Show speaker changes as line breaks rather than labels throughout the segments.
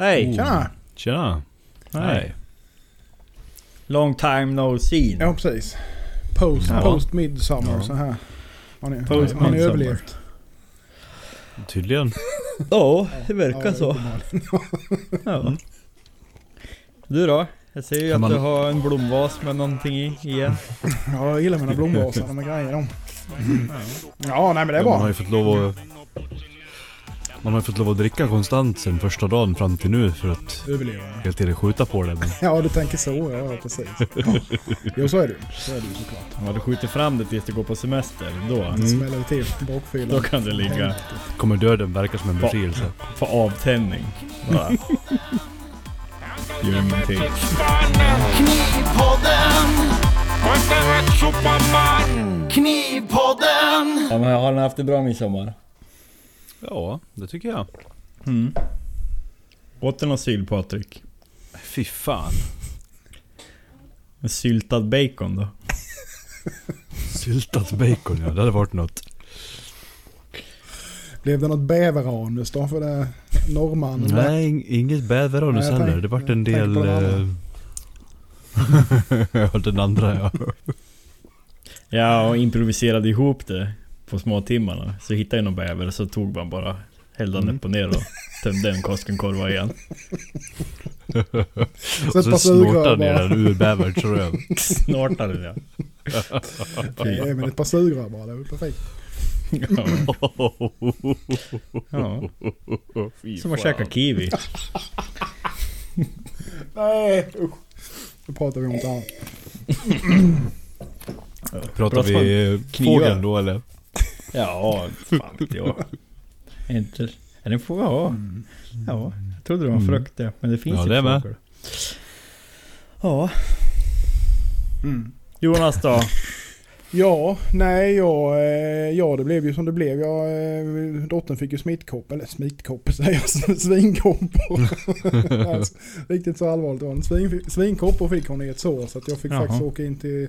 Hej!
Tjena!
Tjena.
Hej! Long time no seen.
Ja precis. Post,
Ja.
post midsummer
Ja.
så här. Har ni,
Post
har ni överlevt?
Tydligen.
Ja, det verkar
Ja,
så. Ja. Du då? Jag ser ju
Kan
att
man-
du har en blomvas med någonting i igen.
Ja, jag gillar mina blomvasar. De är grejer de. Ja, nej men det är
Man har
bra.
ju fått lov att... Man har fått lov att dricka konstant sen första dagen fram till nu för att
Överleva.
helt tiden skjuta på det. Men
Ja, du tänker så. Ja, precis. Jo, så är det. Så är det ju såklart.
Om du skjuter fram det tills du går på semester, då,
Det smäller vi till bakfyllan.
då kan det ligga
kommer döden verka som en befrielse.
på avtändning. Bara. Gör ingenting.
Knivpodden! Knivpodden!
Ja, men har ni haft det bra midsommar?
Ja, det tycker jag.
Mm. Åt du någon syl Patrik?
Fy fan.
En syltad bacon då?
Syltat bacon ja, det hade varit något.
Blev det något bäveranus då för det norrman?
Nej, ing- inget bäveranus heller.
tänk-
Det vart en del... eh, ja, den andra ja.
Ja, och improviserade ihop det på småtimmarna. Så hittade jag någon bäver så tog man bara Hällde
Mm.
upp och ner och tömde en Koskenkorva igen.
Och så snortade
bara.
den ur bäverns röv.
Snortade det.
Nej, men ett par sugrör bara. Det var perfekt.
Ja. ja. Som att käka kiwi.
Nej, usch. Nu pratar vi om något annat.
Pratar vi
knivar?
då eller?
Ja, fan vet jag. Inte... Är det en fågel? Ja. ja. Jag trodde det var en
Mm.
frukt det. Men det finns
Ja, med.
fågel. Ja.
Mm.
Jonas då?
Ja, nej, ja, eh, ja, det blev ju som det blev. Jag, eh, dottern fick ju smittkoppor, eller smittkoppor säger jag, svinkoppor. alltså, riktigt så allvarligt var det. Svin, svinkoppor fick hon i ett sår så att jag fick
Jaha.
faktiskt åka in till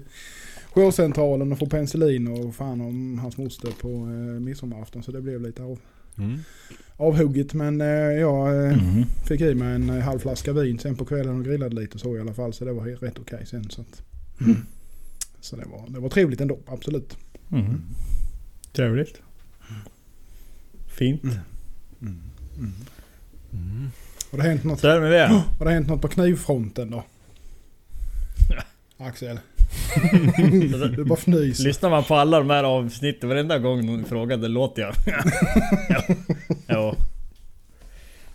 jourcentralen och få penicillin och fan om hans moster på eh, midsommarafton. Så det blev lite av,
Mm.
avhugget. Men eh, jag eh,
Mm.
fick i mig en eh, halv flaska vin sen på kvällen och grillade lite så i alla fall. Så det var rätt okej sen. Så, att, så det, var, det var trevligt ändå, absolut.
Mm. Trevligt. Fint.
Mm.
Har det hänt något,
det.
har det hänt något på knivfronten då? Axel? du bara fnyser.
Lyssnar man på alla de här avsnitten varenda gång någon frågade låter jag. ja. ja.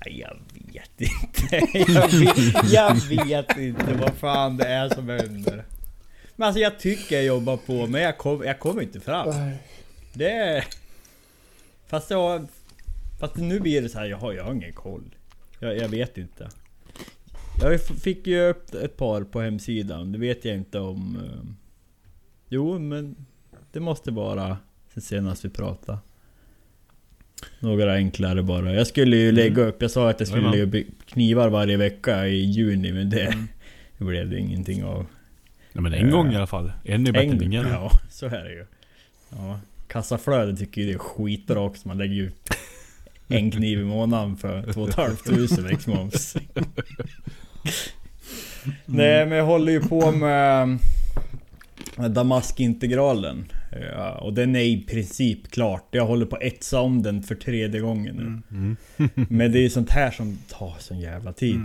Jag vet inte. Jag vet, jag vet inte vad fan det är som händer. Men alltså jag tycker jag jobbar på men jag, kom, jag kommer inte fram. Det är... Fast jag... Fast nu blir det så här, jag har, jag har ingen koll. Jag, jag vet inte. Jag fick ju upp ett par på hemsidan, det vet jag inte om... eh, Jo, men det måste vara sen senast vi pratade. Några enklare bara. Jag skulle ju lägga upp, jag sa att jag skulle lägga upp knivar varje vecka i juni, men det, det blev det ingenting av.
Nej men en gång i alla fall. En är bättre än ingen.
Ja, så är det ju. Ja, kassaflödet tycker ju det är skitbra också. Man lägger ju en kniv i månaden för 2 500 ex moms. Nej men jag håller ju på med Damaskintegralen. Ja, och den är i princip klart. Jag håller på att etsa om den för tredje gången nu.
Mm.
Men det är ju sånt här som tar sån jävla tid.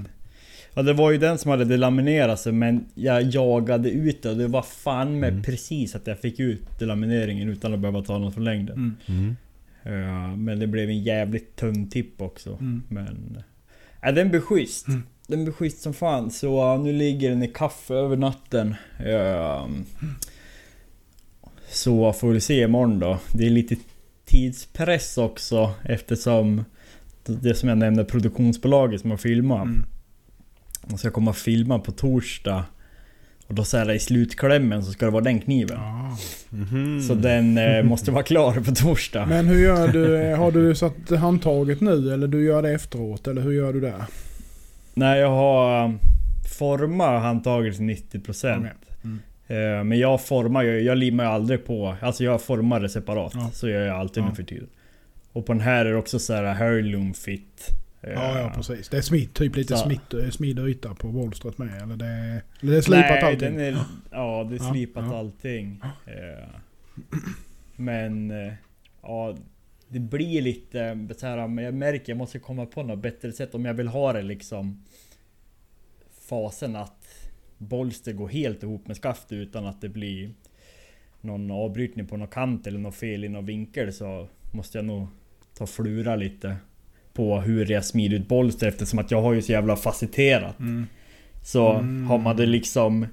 Ja det var ju den som hade delaminerat sig men jag jagade ut det och det var fan med
Mm.
precis att jag fick ut delamineringen utan att behöva ta något från längden.
Mm.
Mm.
Ja, men det blev en jävligt tunn tipp också.
Mm.
Men... Ja, den blir schysst.
Mm.
Den blir schysst som fan. Så nu ligger den i kaffe över natten. Ja, så får vi se imorgon då. Det är lite tidspress också eftersom det som jag nämnde, produktionsbolaget som har filmat.
Mm.
Och ska komma och filma på torsdag. Och då så här i slutklämmen så ska det vara den kniven.
Ja.
Mhm.
Så den eh, måste vara klar på torsdag.
Men hur gör du? Har du satt handtaget nu eller du gör det efteråt? Eller hur gör du där?
Nej, jag har um, format handtaget till 90%.
Okej. Mm.
Eh, Men jag formar ju, jag limmar ju aldrig på. Alltså jag formar det separat.
Ja.
Så gör jag alltid
Ja.
nu för tiden. Och på den här är det också så här heirloom fit.
Ja, ja precis. Det är smitt, typ lite smitt, eh, smidd yta på bolstret med. Eller det, eller det är slipat
Nej,
allting.
den är, ja det är slipat
ja.
allting. Eh, Men... eh, Ja, det blir lite eh, så här, men jag märker jag måste komma på något bättre sätt om jag vill ha det liksom... Fasen att bolster går helt ihop med skaftet utan att det blir någon avbrytning på någon kant eller något fel i någon vinkel så måste jag nog ta flura lite på hur jag smider ut bolster eftersom att jag har ju så jävla facetterat.
Mm.
Så
Mm.
har man det liksom...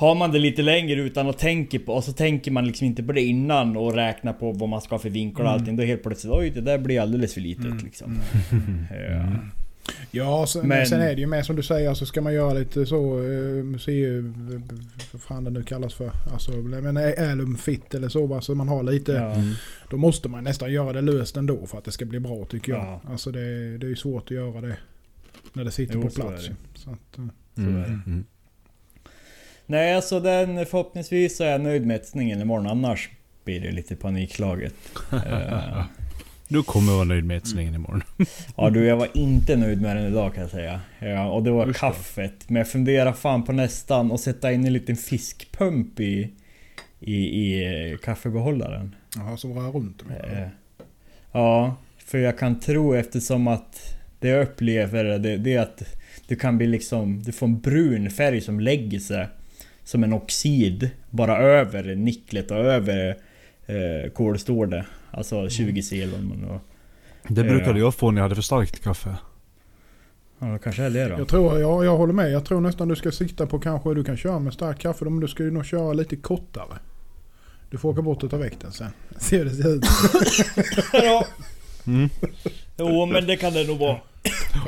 Har man det lite längre utan att tänka på och så tänker man liksom inte på det innan och räknar på vad man ska ha för vinkel och
Mm.
allting. Då helt plötsligt oj det där blir alldeles för litet
Mm.
liksom.
Mm.
Ja.
Ja, sen,
Men-
sen är det ju med som du säger så ska man göra lite så eh, museu... Vad fan det nu kallas för. Alltså, men alum fit eller så. Så man har lite...
Ja.
Då måste man nästan göra det löst ändå för att det ska bli bra tycker jag.
Ja.
Alltså det, det är ju svårt att göra det. När det sitter
Jo,
på
så är
plats.
det.
ju. Så att, eh,
Så är det.
Mm.
Nej alltså den förhoppningsvis så är jag nöjd med etsningen imorgon annars blir det lite panikslaget. Eh,
Du kommer vara nöjd med etsningen imorgon.
Ja du, jag var inte nöjd med den idag kan jag säga. Ja, och det var
då.
kaffet. Men jag funderar fan på nästan att sätta in en liten fiskpump i, i, i eh, kaffebehållaren.
Jaha, som rör runt.
Eh, Ja, för jag kan tro eftersom att det jag upplever det, det är att du kan bli liksom... Du får en brun färg som lägger sig som en oxid bara över nicklet och över eh, kolstålet. Alltså 20 silon. Och,
Det brukade
Ja.
jag få när jag hade för starkt kaffe.
ja, kanske är det då.
Jag tror, ja, jag håller med. Jag tror nästan du ska sikta på kanske, du kan köra med starkt kaffe men du ska ju nog köra lite kortare. Du får åka bort och ta väck den sen. Se hur det ser ut.
ja.
Mm.
Jo men det kan det nog vara.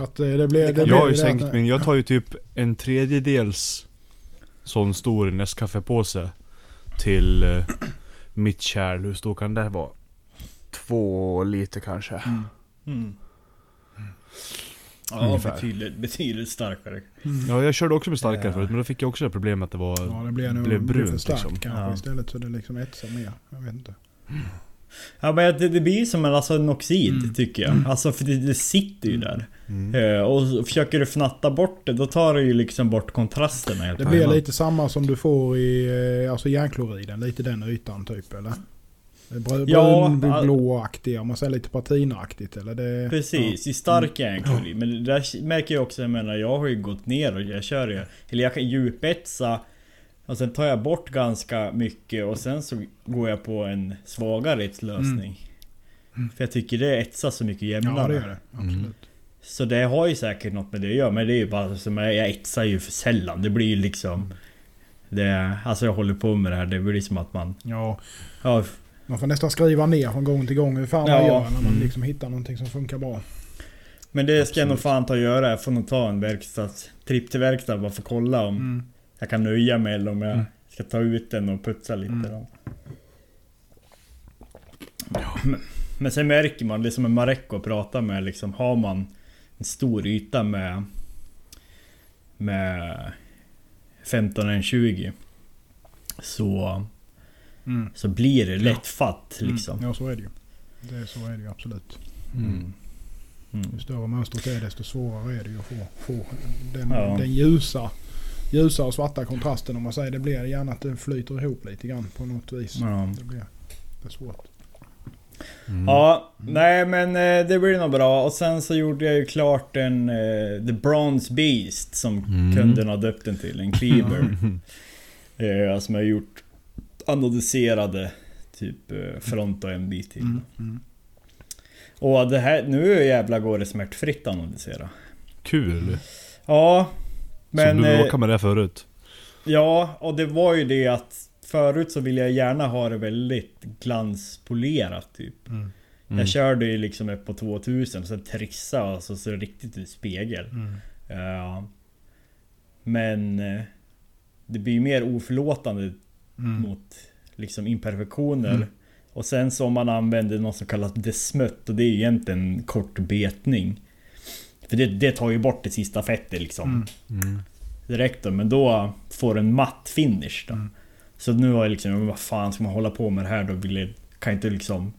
Att eh, det blir, det blir
Jag har ju sänkt min, jag tar ju typ en tredjedels sån stor Nescafé-påse till eh, mitt kärl. Hur stor kan det vara? Två liter kanske.
Mm.
Mm. Ja
Ungefär.
betydligt, betydligt starkare.
Mm.
Ja, jag körde också med starkare
Ja.
förut men då fick jag också det problemet att det var...
Ja, det blir nog
blev
det blir för
brunt,
starkt
liksom.
kanske
Ja.
istället så det liksom etsar mer. Jag vet inte.
Ja men det, det blir som en, alltså, en oxid
Mm.
tycker jag. Alltså för det, det sitter ju där.
Mm.
Eh, och försöker du fnatta bort det, då tar du ju liksom bort kontrasterna helt
Det blir lite samma som du får i eh, alltså järnkloriden. Lite den ytan typ eller? Brun,
Ja,
blåaktig om man säger lite patinaktigt eller? Det,
Precis, i stark järnklorid. Men det där märker jag också, jag menar jag har ju gått ner och jag kör ju... Eller jag kan djupetsa och sen tar jag bort ganska mycket och sen så går jag på en svagare etslösning.
Mm.
För jag tycker det etsar så mycket
Ja,
jämnare.
ja det gör det. Absolut.
Mm.
Så det har ju säkert något med det att göra, men det är ju bara som jag, jag etsar ju för sällan. Det blir ju liksom... Det, alltså jag håller på med det här, det blir som att man...
Ja,
Ja,
man får nästan skriva ner från gång till gång hur fan
Ja.
man gör när man
Mm.
liksom hittar någonting som funkar bra.
men det ska jag nog fan ta och göra. Jag får nog ta en verkstads... Tripp till verkstad bara för att kolla om
Mm.
jag kan nöja mig eller om jag
Mm.
ska ta ut den och putsa lite.
Mm.
Då. Men, men sen märker man, det är som en Marocko att prata med liksom, har man stor yta med med 15-20 så,
Mm.
så blir det lätt fatt liksom.
Mm. Ja, så är det ju. Det, så är det ju absolut.
Mm. Mm.
Ju större mönstret är desto svårare är det ju att få, få den,
Ja.
den ljusa, ljusa och svarta kontrasten om man säger. Det blir gärna att det flyter ihop lite grann på något vis.
Ja.
Det blir det är svårt.
Mm.
Ja, nej men eh, det blir nog bra. Och sen så gjorde jag ju klart en eh, The Bronze Beast som
Mm.
kunden har döpt den till. En Cleaver. eh, som jag har gjort anodiserade typ eh, front och en bit till.
Mm. Mm.
Och det här, nu jävla går det smärtfritt att anodisera.
Kul.
Ja. Men...
så du råkade med det förut?
Ja, och det var ju det att förut så ville jag gärna ha det väldigt glanspolerat typ.
Mm.
Mm.
Jag körde ju liksom upp på 2000 sen trissa och så, så det riktigt ut spegel.
Mm.
Ja. men eh, det blir ju mer oförlåtande
Mm.
mot liksom imperfektioner.
Mm.
Och sen så om man använder något som kallas desmött och det är ju egentligen kort betning. För det, det tar ju bort det sista fettet liksom.
Mm.
Mm.
Direkt då, men då får en matt finish då. Så nu har jag liksom, men vad fan ska man hålla på med det här då? Vill jag, kan jag inte liksom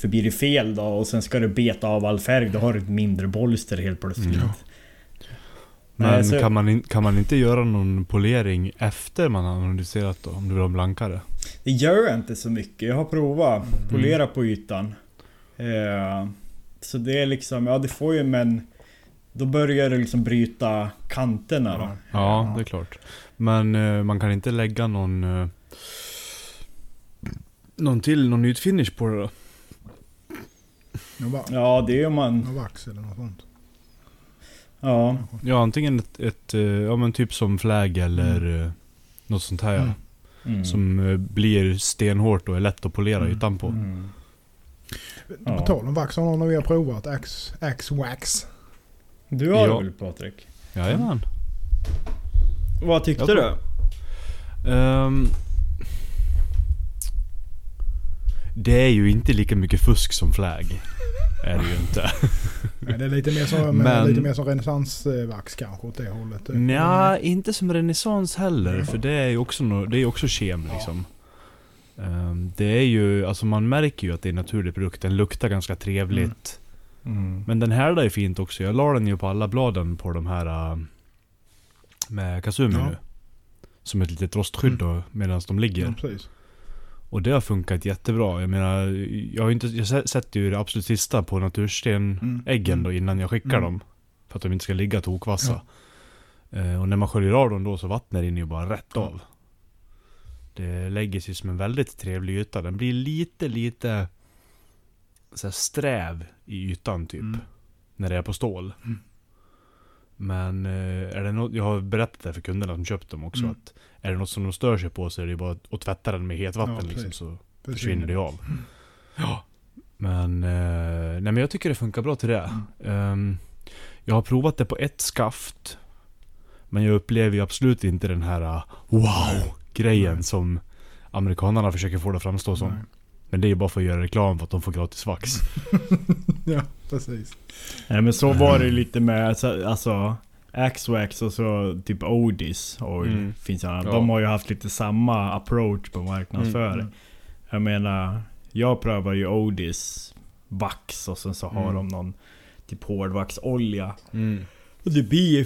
För blir det fel då och sen ska du beta av all färg, då har du ett mindre bolster helt plötsligt.
Ja.
Men
Nej, så-
kan, man in, kan man inte göra någon polering efter man har analyserat då? Om du vill ha blankare?
Det gör inte så mycket. Jag har provat
Mm.
polera på ytan. Eh, så det är liksom, ja det får ju men... Då börjar det liksom bryta kanterna då.
Ja, det är klart. Men eh, man kan inte lägga någon... Eh, någon till, någon ytfinish på det då?
Någon
Ja det är ju man...
någon vax eller något sånt.
Ja.
Ja, antingen ett, ett eh, ja men typ som flagg eller eh, något sånt här ja.
Mm.
Mm.
Som eh, blir stenhårt och är lätt att polera
Mm.
ytan på.
Mm.
På
Ja.
tal om vax har någon av er provat Axe, Axe Wax?
Du har
Ja.
det väl Patrik?
Jajamän.
Vad tyckte du?
Ehm, det är ju inte lika mycket fusk som flagg. Är det ju inte.
Nej, det är lite mer som,
Men-
lite mer som renässansvax kanske åt det hållet.
Nja, inte som renässans heller. För det är ju också, no, det är ju också kem liksom. Ehm, det är ju, alltså man märker ju att det är en naturlig produkt. Den luktar ganska trevligt.
Mm.
Men den här är fint också. Jag la den ju på alla bladen på de här äh, med Kazumi
Ja.
nu. Som ett litet rostskydd då medan de ligger.
Ja.
Och det har funkat jättebra. Jag menar, jag har inte, jag sä- sätter ju det absolut sista på naturstenäggen
Mm.
då innan jag skickar
Mm.
dem. För att de inte ska ligga tokvassa. Eh, och när man sköljer av dem då så vattnet rinner ju bara rätt
Ja.
av. Det lägger sig som en väldigt trevlig yta. Den blir lite, lite så här sträv i ytan typ.
Mm.
När det är på stål.
Mm.
Men eh, är det något, jag har berättat det för kunderna som köpt dem också.
Mm.
att Är det något som de stör sig på så är det bara att tvätta den med hetvatten
Ja,
liksom, så försvinner det av.
Mm.
Ja. Men, eh, nej men jag tycker det funkar bra till det. Ehm, jag har provat det på ett skaft. Men jag upplever ju absolut inte den här uh, wow-grejen som amerikanerna försöker få det att framstå som.
Nej.
Men det är ju bara för att göra reklam för att de får gratis vax.
Ja, precis.
Nej men så var det ju lite med så- alltså Axwax och så typ Odis Oil
Mm.
finns ju,
Ja.
De har ju haft lite samma approach på marknadsföring.
Mm.
Jag menar, jag prövar ju Odis vax och sen så har
Mm.
de någon typ hårdvaxolja. Och det blir ju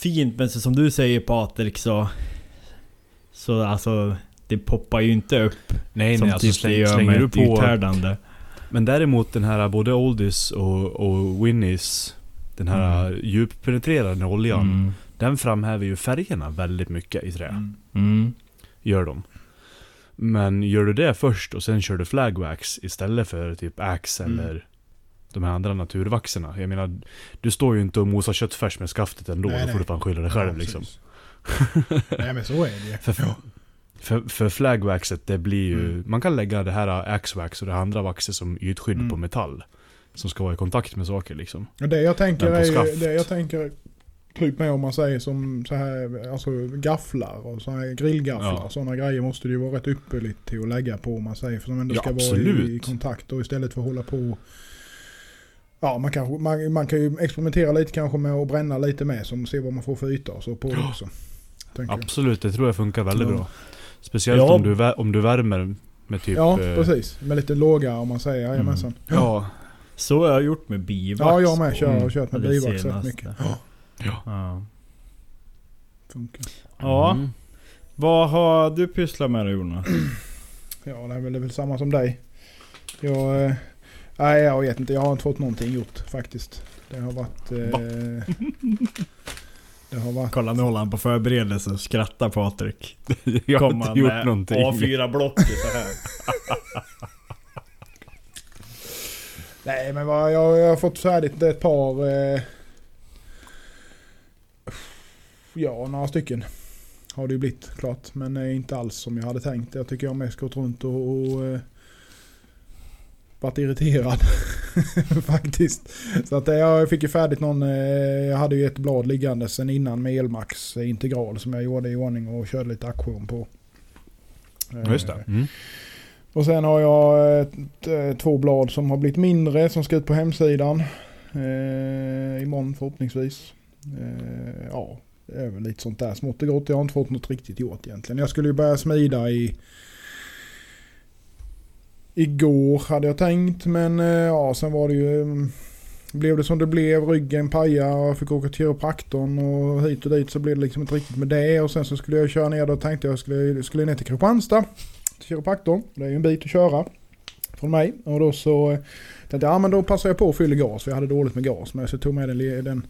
fint men så som du säger Patrik så... Så alltså det poppar ju inte upp
Nej
som
nej, alltså
typ det
släng,
gör
slänger
med
du
ett
på...
uthärdande.
Men däremot den här både Oldies och, och Winnies Den här djuppenetrerande oljan
Mm.
Den framhäver ju färgerna väldigt mycket i trä.
Mm.
Mm.
Gör de. Men gör du det först och sen kör du flagwax istället för typ ax
Mm.
eller de här andra naturvaxerna. Jag menar, du står ju inte och mosar köttfärs med skaftet ändå.
Nej,
då
nej.
får du fan skylla dig själv
Ja,
liksom.
Nej men så är det ju.
För. För, för flagwaxet, det blir ju...
Mm.
Man kan lägga det här axwax och det andra vaxet som ytskydd
Mm.
på metall. Som ska vara i kontakt med saker liksom.
Det jag tänker är ju, det jag tänker typ med om man säger som så här, alltså gafflar och så här grillgafflar.
Ja.
Sådana grejer måste det ju vara rätt ypperligt till att lägga på om man säger. För som ändå
Ja,
ska vara i,
absolut.
i kontakt och istället för att hålla på Ja, man, kanske, man, man kan ju experimentera lite kanske med att bränna lite med som ser vad man får för yta och så på det också. Jag.
Absolut, det tror jag funkar väldigt
Ja.
bra. Speciellt
Ja.
om, du, om du värmer med typ...
Ja,
eh,
precis. Med lite låga om man säger. Jajamensan.
Ja,
Så har jag gjort med bivax.
Ja, jag med. Kör,
Mm.
kört med bivax rätt mycket.
ja.
Ja.
Funkar.
ja.
Mm.
Vad har du pysslat med då Jonas?
Ja, det är väl, det är väl samma som dig. Jag, eh, nej, jag vet inte. Jag har inte fått någonting gjort faktiskt. Det har varit... Eh, det har varit...
Kolla nu håller han på förberedelse och skrattar Patrik.
Jag har
Kommer
inte gjort
med
någonting.
A4-blocket så här.
Nej, men vad, jag, jag har fått färdigt ett par... Eh, ja, några stycken. Har det ju blivit klart. Men eh, inte alls som jag hade tänkt. Jag tycker jag mest gått runt och... och eh, varit irriterad. Faktiskt. Så att eh, jag fick ju färdigt någon... Eh, jag hade ju ett blad liggande sen innan med Elmax integral som jag gjorde i ordning och körde lite aktion på.
Just det.
Eh,
Mm.
och sen har jag ett, två blad som har blivit mindre som ska ut på hemsidan. Eh, imorgon förhoppningsvis. Eh, ja, det är väl lite sånt där smått och gott. Jag har inte fått något riktigt gjort egentligen. Jag skulle ju börja smida i igår hade jag tänkt men eh, ja sen var det ju mm, blev det som det blev, ryggen pajade och jag fick åka till kiropraktorn och hit och dit så blev det liksom inte riktigt med det. Och sen så skulle jag köra ner då tänkte jag skulle, skulle ner till Kristianstad till kiropraktorn. Det är ju en bit att köra från mig. Och då så eh, tänkte jag ja men då passar jag på att fylla gas för jag hade dåligt med gas. Men så tog jag med den, den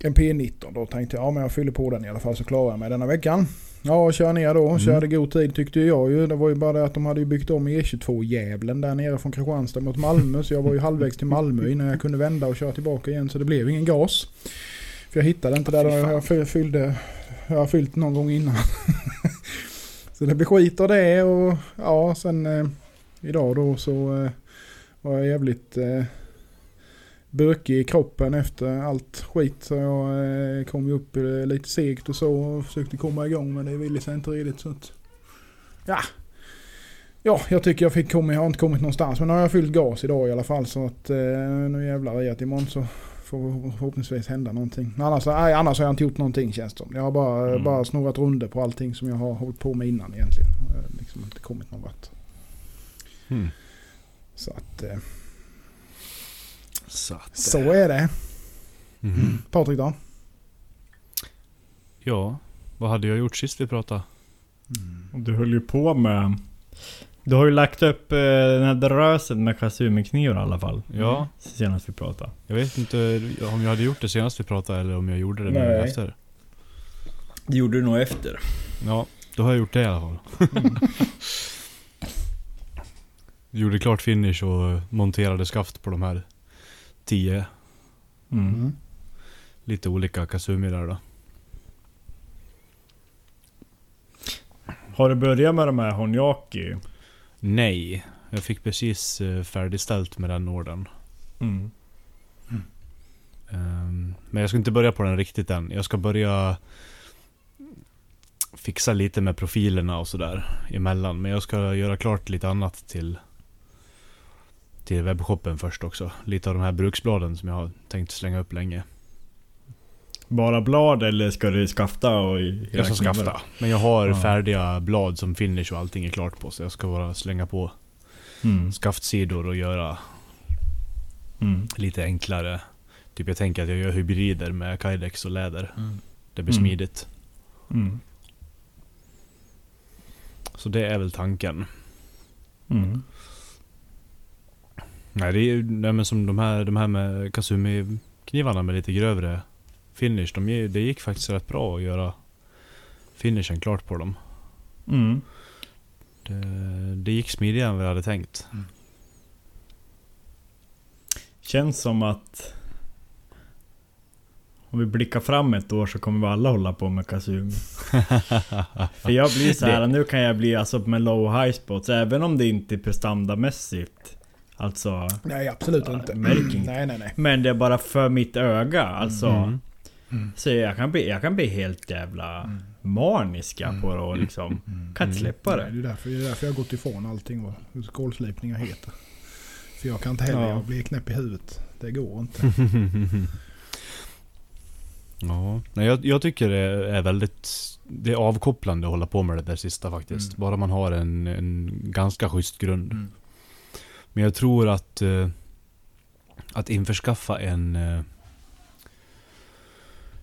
en P19 då tänkte jag ja men jag fyller på den i alla fall så klarar jag mig denna veckan. Ja, kör ner då.
Mm.
Körde god tid tyckte jag ju. Det var ju bara det att de hade byggt om E22-jävlen där nere från Kristianstad mot Malmö. Så jag var ju halvvägs till Malmö innan jag kunde vända och köra tillbaka igen. Så det blev ingen gas. För jag hittade inte där jag fy- fyllde. Jag har fyllt någon gång innan. så det blev skit av det och ja sen eh, idag då så eh, var jag jävligt eh, bökig i kroppen efter allt skit. Så jag eh, kom ju upp eh, lite segt och så och försökte komma igång men det ville sig inte riktigt så att... Ja. Ja, jag tycker jag fick komma, jag har inte kommit någonstans men nu har jag fyllt gas idag i alla fall så att eh, nu jävlar i att imorgon så får förhoppningsvis hända någonting. Annars, nej, annars har jag inte gjort någonting känns det som. Jag har bara,
Mm.
bara snurrat runder på allting som jag har hållit på med innan egentligen. Jag har liksom inte kommit någon vart.
Mm.
Så att eh,
Så att,
så är det.
Mhm.
Patrik då?
Ja, vad hade jag gjort sist vi pratade?
Och Du höll ju på med... Du har ju lagt upp eh, den här drösen med Kazumi-knivar i alla fall.
Ja,
Senast vi pratade.
jag vet inte om jag hade gjort det senast vi pratade eller om jag gjorde det nu efter.
Det gjorde du nog efter.
Ja, då har jag gjort det i alla fall. Gjorde klart finish och monterade skaft på de här 10
Mm.
lite olika Kazumi där då.
Har du börjat med de här Honyaki?
Nej, jag fick precis eh, färdigställt med den orden.
Mm.
Ehm, Men jag ska inte börja på den riktigt än. Jag ska börja fixa lite med profilerna och sådär emellan. Men jag ska göra klart lite annat till till webbshoppen först också. Lite av de här bruksbladen som jag har tänkt slänga upp länge.
Bara blad eller ska du skafta och...
Jag ska skafta. Men jag har
Ja.
färdiga blad som finish och allting är klart på. Så jag ska bara slänga på
Mm.
skaftsidor och göra
Mm.
lite enklare. Typ jag tänker att jag gör hybrider med kydex och läder. Det blir
Mm.
smidigt.
Mm.
Så det är väl tanken.
Mm.
Nej, det är ju nej, men som de här, de här med Kazumi-knivarna med lite grövre finish. De, det gick faktiskt rätt bra att göra finishen klart på dem.
Mm.
Det, det gick smidigare än vad jag hade tänkt.
Känns som att... Om vi blickar fram ett år så kommer vi alla hålla på med Kazumi. För jag blir så här, nu kan jag bli alltså med low high spots, även om det inte är prestandamässigt. Alltså...
Nej, absolut
Ja,
inte.
märker inget.
Nej, nej, nej.
Men det är bara för mitt öga, alltså.
Mm.
Så jag kan, bli, jag kan bli helt jävla maniska på det och liksom... Kan inte släppa
Nej,
det.
det, är därför, det är därför jag har gått ifrån allting vad skolslipningar heter. För jag kan inte heller,
Ja.
jag blir knäpp i huvudet. Det går inte.
ja, nej, jag, jag tycker det är väldigt... Det är avkopplande att hålla på med det där sista faktiskt.
Mm.
Bara man har en, en ganska schysst grund.
Mm.
Men jag tror att... eh, Att införskaffa en... eh,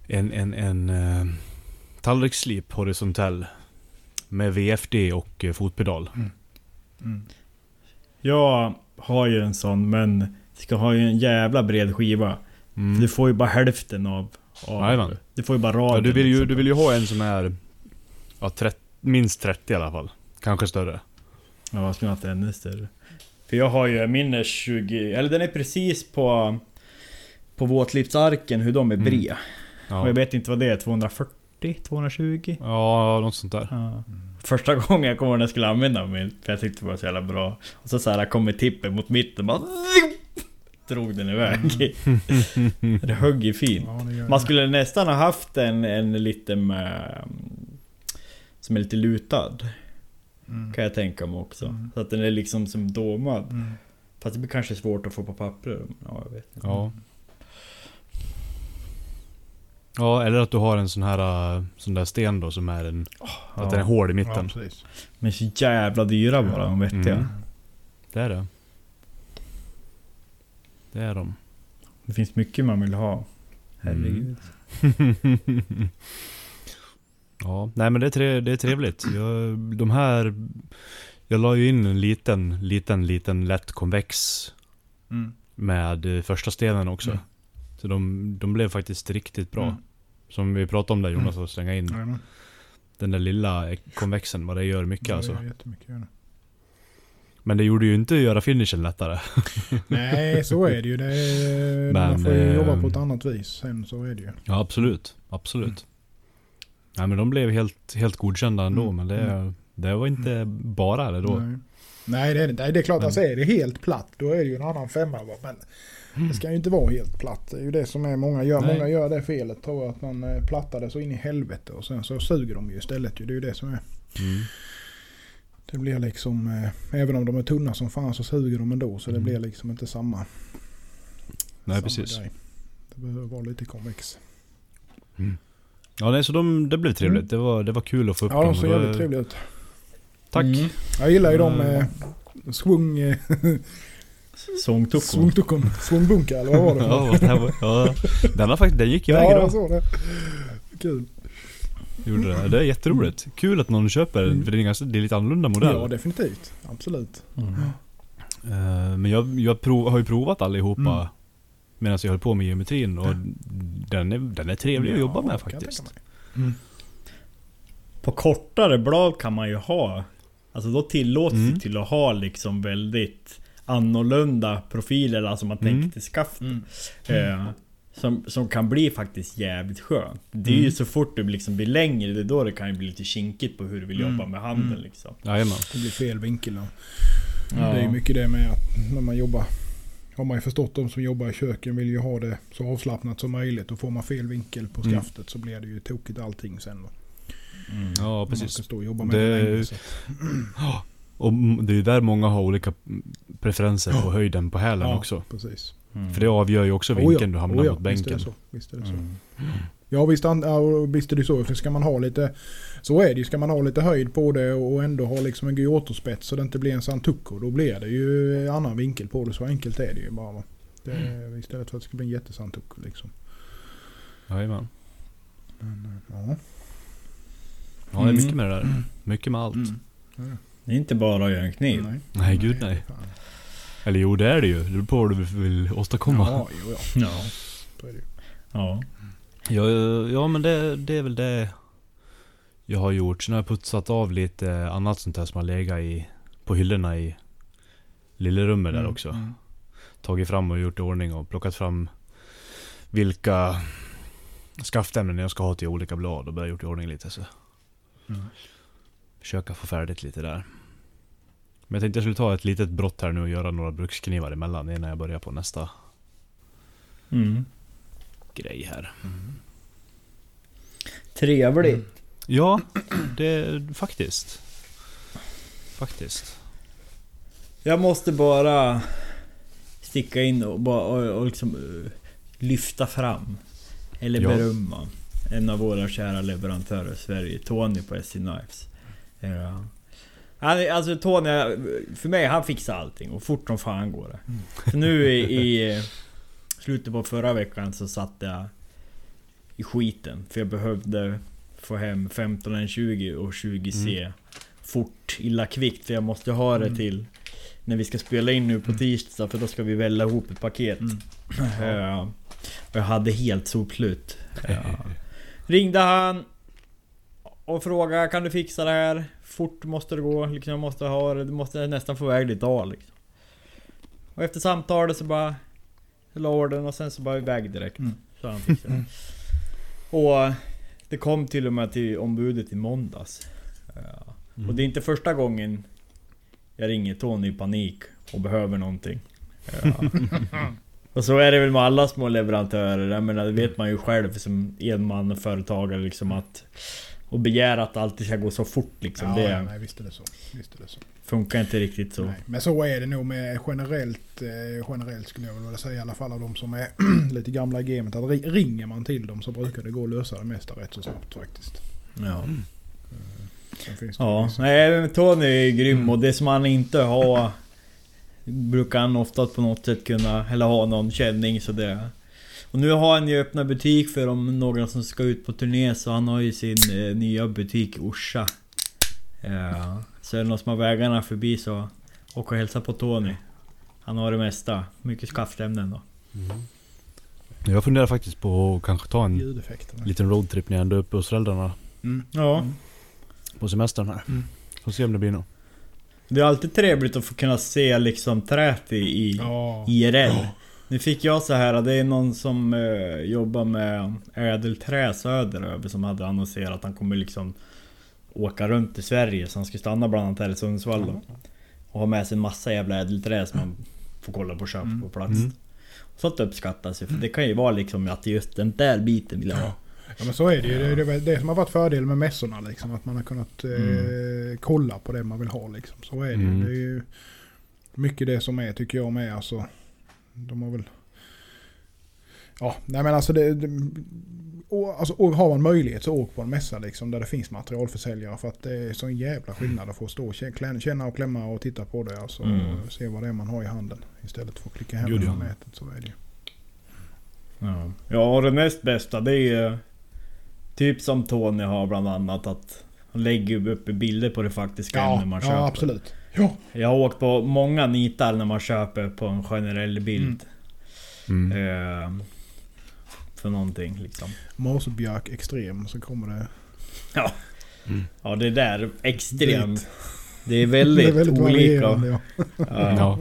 En, en, en eh, tallriksslip horisontell. Med VFD och fotpedal.
Mm.
Jag har ju en sån men... Ska ha ju en jävla bred skiva.
Mm.
Du får ju bara hälften av... av
Jajamän.
du får ju bara raden.
Ja, du, vill ju,
liksom.
du vill ju ha en som är ja, 30, minst 30 i alla fall. Kanske större.
Ja, jag skulle haft ännu större. För jag har ju min är 20... Eller den är precis på... På våtlipsarken, hur de är
Mm.
bred. Och
Ja,
jag vet inte vad det är, 240? 220?
ja något sånt där.
Ja. Första gången jag kom ihåg när jag skulle använda mig, för jag tyckte det var så jävla bra. Och så, så här kom med tippen mot mitten bara... Drog den iväg. det högg ju fint.
Ja,
Man skulle nästan ha haft en, en lite med... Som är lite lutad.
Mm.
Kan jag tänka mig också.
Mm.
Så att den är liksom som domad.
Mm.
Fast det blir kanske svårt att få på papper. Ja, jag vet inte.
Ja. Ja, eller att du har en sån här äh, sån där sten då som är en... Att den är hård i
Ja,
mitten.
precis.
Men så jävla dyra bara, de vettiga.
Mm. Det är det. Det är de.
Det finns mycket man vill ha. Herregud.
ja, nej men det är, tre, det är trevligt. Jag, de här... Jag la ju in en liten, liten, liten lätt konvex
Mm.
med eh, första stenen också.
Mm.
Så de, de blev faktiskt riktigt bra.
Mm.
Som vi pratade om där Jonas, att slänga in
Jajamän.
den där lilla konvexen, vad det gör mycket alltså.
det är jättemycket. gör det.
Men det gjorde ju inte att göra finishen lättare.
Nej, så är det ju. Det är, man
Men,
får ju jobba på ett annat vis. Sen så är det ju.
Ja absolut, absolut. Nej men de blev helt, helt godkända ändå,
Mm.
men det, det var inte bara det då.
Nej. Nej, det är det Det är klart,
Men-
alltså är det helt platt då är det ju en annan femma. va. Men det ska ju inte vara helt platt. Det är ju det som är många gör.
Nej.
Många gör det felet tror jag. Att man eh, plattar det så in i helvete och sen så suger de ju istället. Det är ju det som är.
Mm.
Det blir liksom, eh, även om de är tunna som fan så suger de ändå. Så det
Mm.
blir liksom inte samma.
Nej
samma
precis.
Grej. Det behöver vara lite konvex.
Ja nej, så de, det blev trevligt.
Mm.
Det, var, det var kul att få upp
Ja, de
dem.
ser
Det var-
jävligt trevliga ut.
Tack.
Mm.
Jag gillar ju de
Mm.
eh, svung... Eh, svungtukon. Svungbunka eller vad var det?
Ja, det var, ja, den, har faktiskt, den gick iväg
ja,
idag.
jag såg det. Kul.
Gjorde det. det är jätteroligt. Kul att någon köper
Mm.
för det är, ganska, det är lite annorlunda modell.
Ja, definitivt. Absolut.
Mm.
Eh, men jag, jag prov, har ju provat allihopa
Mm.
Medan jag höll på med geometrin och den är, den är trevlig att jobba med faktiskt.
mig.
På kortare blad kan man ju ha Alltså då tillåts
Mm.
det till att ha liksom väldigt annorlunda profiler, alltså man
Mm.
tänker till skaft.
Mm.
Eh, som, som kan bli faktiskt jävligt skönt. Det är ju
Mm.
så fort det liksom blir längre, det är då det kan ju bli lite kinkigt på hur du vill
Mm.
jobba med handen
Mm.
liksom.
Jajamän.
Det blir fel vinkel. Och
Ja.
Det är ju mycket det med att när man jobbar har man ju förstått de som jobbar i köken vill ju ha det så avslappnat som möjligt och får man fel vinkel på
Mm.
skaftet så blir det ju tokigt allting sen.
Mm.
Ja
Man
precis.
ska stå och jobba med
Det-
det, länge.
Och det är ju där många har olika preferenser på höjden på hälen
Ja,
också.
precis.
Mm.
För det avgör ju också
Oh ja,
vinkeln du hamnar
oh ja,
mot
Visst är
bänken.
det så. Visst är det så.
Mm.
Ja visst, an- ja, visst är det så. För ska man ha lite, så är det ju. Ska man ha lite höjd på det och ändå ha liksom en Giotto-spets så det inte blir en Santucco. Då blir det ju annan vinkel på det. Så enkelt är det ju bara. Det är, istället för att det ska bli en jättesantucco liksom.
Jajamän.
Men, eh, ja.
Ja det är mycket
Mm.
med det där. Mycket med allt.
Mm.
Det är inte bara att göra en kniv.
Nej.
Nej gud nej.
Fan.
Eller jo det är det ju. Det beror på vad du vill åstadkomma.
Ja, jo, ja.
Ja.
Så är det ju.
ja.
Ja, ja men det, det är väl det jag har gjort. Sen har jag putsat av lite annat sånt här som har legat i, på hyllorna i lillrummet där
Mm,
också.
mm.
Tagit fram och gjort i ordning och plockat fram vilka skaftämnen jag ska ha till olika blad och börjat gjort i ordning lite så.
Mm.
Försöka få färdigt lite där. Men jag tänkte jag skulle ta ett litet brott här nu och göra några bruksknivar emellan innan jag börjar på nästa
Mm.
Grej här.
Trevligt.
Ja, det faktiskt. Faktiskt.
Jag måste bara sticka in och, bara, och, och liksom eh, lyfta fram. Eller
Ja.
berömma. En av våra kära leverantörer i Sverige, Tony på SC Knives. Ja. Han, är- alltså Tony, för mig, han fixar allting och fort som fan går det.
Mm.
Så nu i, i slutet på förra veckan så satt jag i skiten. För jag behövde få hem 1520 och 20C fort, illa kvickt. För jag måste ha det
Mm.
till när vi ska spela in nu på tisdag. För då ska vi välja ihop ett paket.
Mm.
Ja. Och jag hade helt sopslut. Ja. Ringde han och frågade kan du fixa det här? Fort måste det gå. Liksom, jag måste ha det. Du måste nästan få iväg det idag liksom. Och efter samtalet så bara... La orden och sen så bara iväg direkt.
Mm.
Så han fixade. Och det kom till och med till ombudet i måndags. Ja.
Mm.
Och det är inte första gången jag ringer Tony i panik och behöver någonting. Ja. och så är det väl med alla små leverantörer. Jag menar, det vet man ju själv som enmansföretagare liksom att... Och begära att allt ska gå så fort liksom.
Ja,
det
nej, visst är det så. Visst är det så.
Funkar inte riktigt så.
Nej. Men så är det nog med generellt, eh, generellt skulle jag vilja säga i alla fall av de som är lite gamla i gamet. Att ri- ringer man till dem så brukar det gå att lösa det mesta rätt så snabbt faktiskt.
Ja.
Finns det
Ja, nej Tony är grym
Mm.
och det som han inte har... brukar han ofta på något sätt kunna, eller ha någon känning så det... Och nu har han ju öppnat butik för om några som ska ut på turné så han har ju sin eh, nya butik i Orsa. Eh, så är det någon som har vägarna förbi så åk och hälsa på Tony. Han har det mesta. Mycket skaftämnen då.
Jag funderar faktiskt på att kanske ta en liten roadtrip när jag ändå är uppe hos föräldrarna
Mm.
Ja.
Mm.
på semestern här.
Mm.
Får se om det blir något.
Det är alltid trevligt att få kunna se liksom träet i, i
Ja.
IRL. Nu fick jag så här, det är någon som eh, jobbar med ädelträ söderöver som hade annonserat att han kommer liksom åka runt i Sverige. Så han ska stanna bland annat här i Sundsvall då. Och ha med sig en massa jävla ädelträ som man får kolla på och köpa
Mm.
på plats.
Mm.
Sånt uppskattas ju, för det kan ju vara liksom att just den där biten vill jag ha.
Ja men så är det ju. Det är det, det som har varit fördelen med mässorna liksom. Att man har kunnat eh,
Mm.
kolla på det man vill ha liksom. Så är det ju.
Mm.
Det är ju mycket det som är tycker jag med. Alltså, de har väl... Ja, nej men alltså det... det och, alltså, och har man möjlighet så åk på en mässa liksom där det finns materialförsäljare för att det är sån jävla skillnad att få stå och kä- känna och klämma och titta på det. Alltså,
Mm.
och Se vad det är man har i handen istället för att klicka hem det på nätet. Så är det ju.
Ja. ja, och det näst bästa det är ju Typ som Tony har bland annat att han lägger upp bilder på det faktiska
Ja,
ämne man köper.
ja absolut. Ja.
Jag har åkt på många nitar när man köper på en generell bild.
Mm.
Eh, för någonting liksom.
Morsebjörk extrem så kommer det...
Ja det där extremt.
Dit.
Det är väldigt,
det är väldigt
olika.
ja.
Ja.
Ja.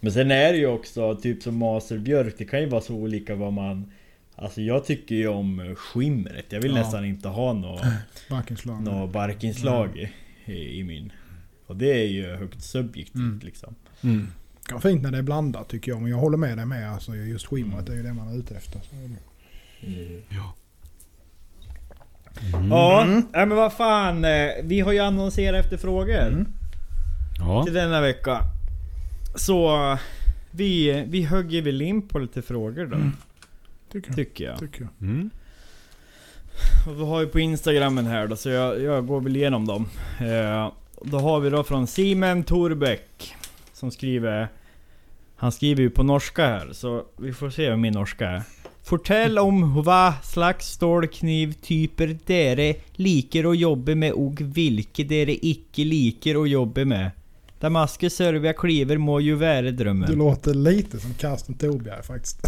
Men sen är det ju också typ som maserbjörk. Det kan ju vara så olika vad man... Alltså jag tycker ju om skimret. Jag vill
Ja.
nästan inte ha något
Barkinslag.
nå barkinslag i, i min. Och det är ju högt subjektivt
Mm.
liksom.
Mm.
Vara fint när det är blandat tycker jag. Men jag håller med dig med. Alltså, just skimret är ju det man är ute efter. Så är det.
Ja.
Ja,
Mm.
nej, men vad fan. eh, Vi har ju annonserat efter frågor.
Mm.
Ja.
till denna vecka. Så vi, vi högger väl in på lite frågor då.
Mm. Tycker jag.
Tycker jag.
Tycker jag.
Mm.
Och vi har ju på instagrammen här då, så jag, jag går väl igenom dem. Eh, då har vi då från Simen Torbäck. Som skriver... Han skriver ju på norska här, så vi får se vad min norska är. Fortell om hva slags stålknivtyper dere liker å jobbe med og hvilke dere ikke liker å jobbe med. Damaskus Sørvia Kliver må jo være
Du
drømmen.
låter lite som Karsten Torbjerg faktiskt.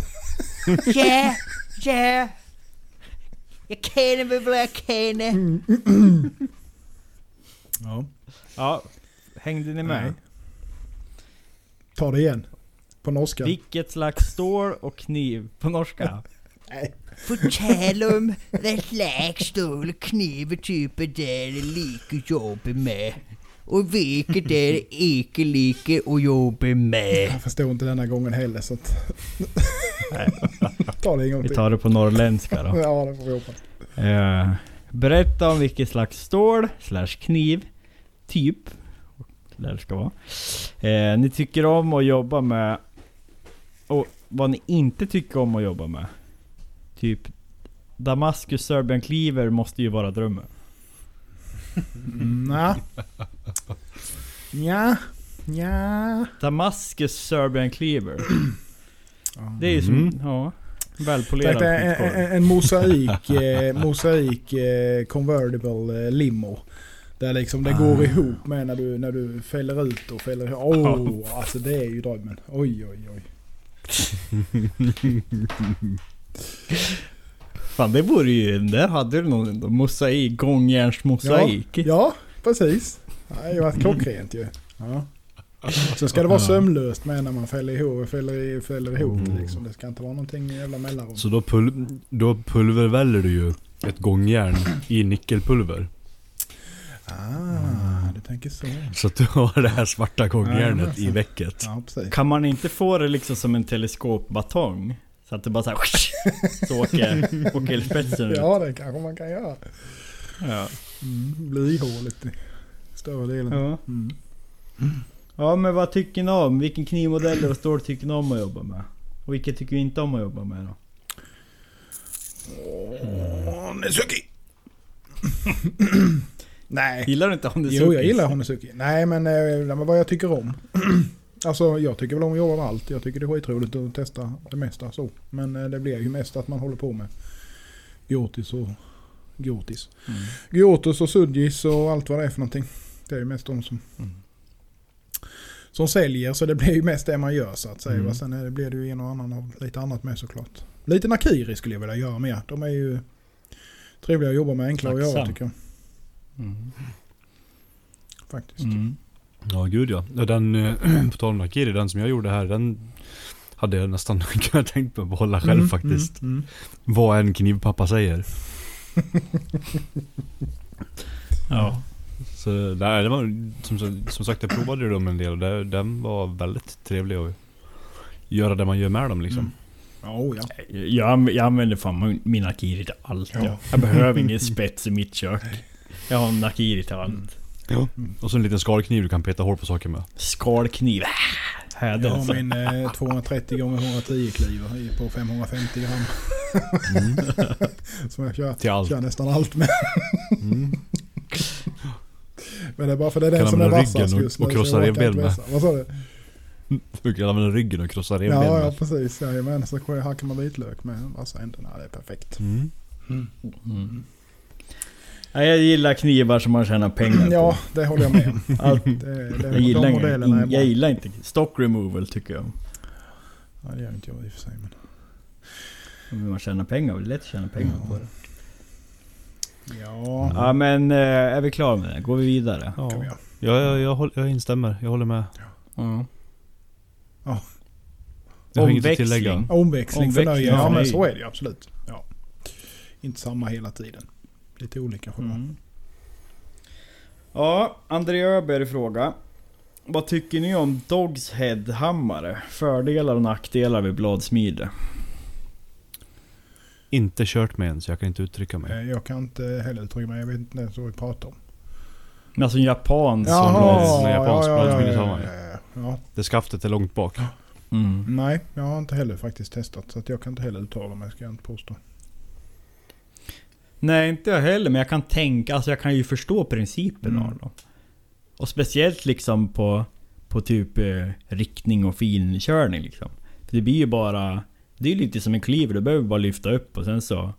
Ja, ja. Jag känner mig vad jag känner.
Ja.
Ja, hängde ni med?
Nej. Ta det igen. På norska.
Vilket slags stål och kniv på norska?
Fortell om hva slags stål og knivetyper dere liker å jobbe med, og hvilke dere ikke liker å jobbe med.
Jag förstår inte denna gången heller så att... Ta det en gång
Vi
till.
tar det på norrländska då.
Ja det får vi hoppas.
Eh, berätta om vilket slags stål slash kniv typ där det ska vara. Eh, ni tycker om att jobba med och vad ni inte tycker om att jobba med. Typ Damaskus Serbian Cleaver måste ju vara drömmen.
Mm, Nja. Nja. Nja.
Damaskus Serbian Cleaver. Det är ju som,
Mm.
ja, välpolerad
en, en, en mosaik, eh, mosaik eh, convertible eh, limo. Där liksom det går
Ah.
ihop med när du, när du fäller ut och fäller ihop. Åh, oh, alltså det är ju drömmen. Oj, oj, oj.
Fan det vore ju, där hade du någon mosaik, gångjärnsmosaik.
Ja, precis. Det har ju varit klockrent ju. Ja. Sen ska det vara sömlöst med när man fäller ihop, fäller, fäller ihop det liksom. Det ska inte vara någonting jävla mellanrum.
Så då, pul då pulverväller du ju ett gångjärn i nickelpulver.
Ah, du tänker så.
Så att du har det här svarta gångjärnet
Ja,
i väcket.
Ja.
Kan man inte få det liksom som en teleskopbatong? Så att det bara såhär Så åker, åker spetsen ut.
Ja, det kanske man kan göra.
Ja.
Mm, blir ihåligt i större delen.
Ja.
Mm.
ja men vad tycker ni om? Vilken knivmodell och stål tycker ni om att jobba med? Och vilka tycker ni inte om att jobba med då?
Honesuki! Nej.
Gillar du inte Honda
Jo, jag gillar Honesuki. Nej, men, eh, men vad jag tycker om. Alltså jag tycker väl om att jobba med allt. Jag tycker det är skitroligt att testa det mesta så. Men eh, det blir ju mest att man håller på med Giotis och Giotis.
Mm.
Giotis och Sudgis och allt vad det är för någonting. Det är ju mest de som,
Mm.
som säljer så det blir ju mest det man gör så att säga.
Mm.
Sen är det, blir det ju en och annan av lite annat med såklart. Lite Nakiri skulle jag vilja göra mer. De är ju trevliga att jobba med, enkla att göra tycker jag.
Mm.
Faktiskt.
Mm.
Ja gud ja. Den, eh, på tal om Nakiri, den som jag gjorde här, den hade jag nästan kunnat tänkt mig att behålla själv
Mm,
faktiskt.
Mm, mm.
Vad en knivpappa säger.
Ja.
Så nej, det var, som, som sagt jag provade dem en del och det, den var väldigt trevlig att göra det man gör med dem liksom.
Mm. Ja, oh, ja.
Jag, jag använder fan min Akiri till allt.
Ja.
Jag, jag behöver ingen spets i mitt kök. Jag har en Akiri till allt.
Ja. Och så en liten skalkniv du kan peta hål på saker med.
Skalkniv.
Jag har min eh, 230 gånger 110 kliver i på 550 gram.
Mm.
Som jag kör,
Till allt.
kör nästan allt med.
Mm.
Men det är bara för det är den
Kan
som är
använda
vassast
ryggen och-
just nu.
och
så
krossa revben med.
vässa. Vad sa du?
Du kan använda ryggen och krossa revben
Ja, ja precis. Jajamän, så hackar man vitlök med vassa ändarna. Det är perfekt.
Mm.
Mm. Ja, jag gillar knivar som man tjänar pengar på.
Ja, det håller jag med om.
Allt.
Det, det,
Jag gillar,
de
inga, in, jag gillar inte stock removal tycker jag.
Ja, det gör inte jag i och för sig. Men...
Om man tjänar pengar, det är lätt att tjäna pengar
Ja.
på det.
Ja,
Ja men eh, är vi klara med det? Går vi vidare?
kan vi
Ja, ja jag, jag, håller, jag instämmer. Jag håller med.
Ja.
Jag har inget att
Omväxling.
tillägga.
Omväxling, för
Omväxling.
Ja,
ja,
men
nej.
så är det ju absolut. Ja. Inte samma hela tiden. Lite olika vara.
Mm. Ja, André Öberg fråga. Vad tycker ni om Dogs Head-hammare? Fördelar och nackdelar vid bladsmide?
Inte kört med en så jag kan inte uttrycka mig.
Eh, Jag kan inte heller uttrycka mig. Jag vet inte ens vad vi pratar om.
Men alltså en japan som...
Jaha. som japansk
ja, ja, ja, ja, ja.
Det skaftet är långt bak.
Mm.
Nej, jag har inte heller faktiskt testat. Så att jag kan inte heller uttala mig, ska jag inte påstå.
Nej inte jag heller, men jag kan tänka, alltså jag kan ju förstå principen
Mm.
av dem. Och speciellt liksom på, på typ eh, riktning och finkörning liksom. För det blir ju bara... Det är ju lite som en cleaver, du behöver bara lyfta upp och sen så...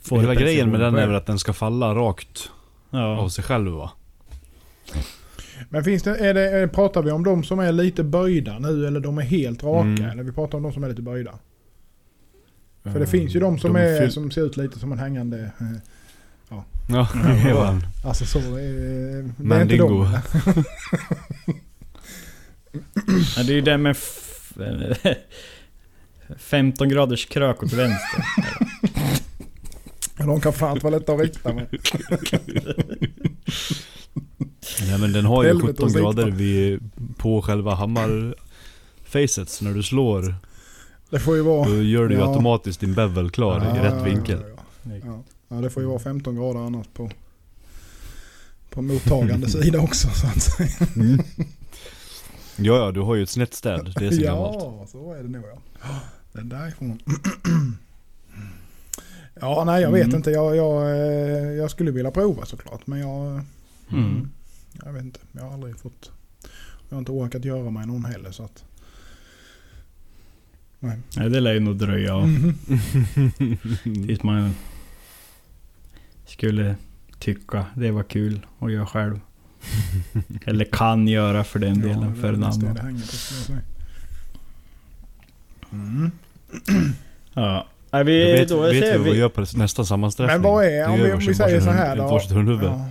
får
Hela grejen med den är väl att den ska falla rakt
Ja.
av sig själv va?
Men finns det, är det, pratar vi om de som är lite böjda nu eller de är helt raka?
Mm.
Eller vi pratar om de som är lite böjda? För det finns ju de som,
De
är,
fyll-
som ser ut lite som en hängande... eh,
Ja, det var han.
Alltså så... Eh, det är inte
Mandingo.
de.
Ja, det är ju den med f- 15 graders krök åt vänster.
De kan fan vara lätta att rikta med.
Nej men den har ju
Helvete
17
att sikta.
grader vid, på själva hammarfacet. Så när du slår,
Det får ju vara...
då gör du ju
Ja.
automatiskt din bevel klar i rätt vinkel.
Ja, ja, ja. ja, det får ju vara 15 grader annars på, på mottagande sida också så att säga.
Mm. Ja, ja, du har ju ett snett städ. Det är så gammalt.
Ja, så är det nog ja. Det är därifrån. Ja, nej jag vet
Mm.
inte. Jag, jag, eh, jag skulle vilja prova såklart. Men jag,
Mm.
jag vet inte. Jag har aldrig fått... Jag har inte orkat göra mig någon heller så att... Nej.
Nej, det lär ju nog dröja
Mhm.
tills man skulle tycka det var kul att göra själv. Eller kan göra för den
Ja,
delen,
det
för en annan.
Mm.
Ja. Nej, vi,
vet,
då
vet vi vad vi gör på nästa sammanträffning.
Men vad är, om vi, om vi säger så här då? Ja,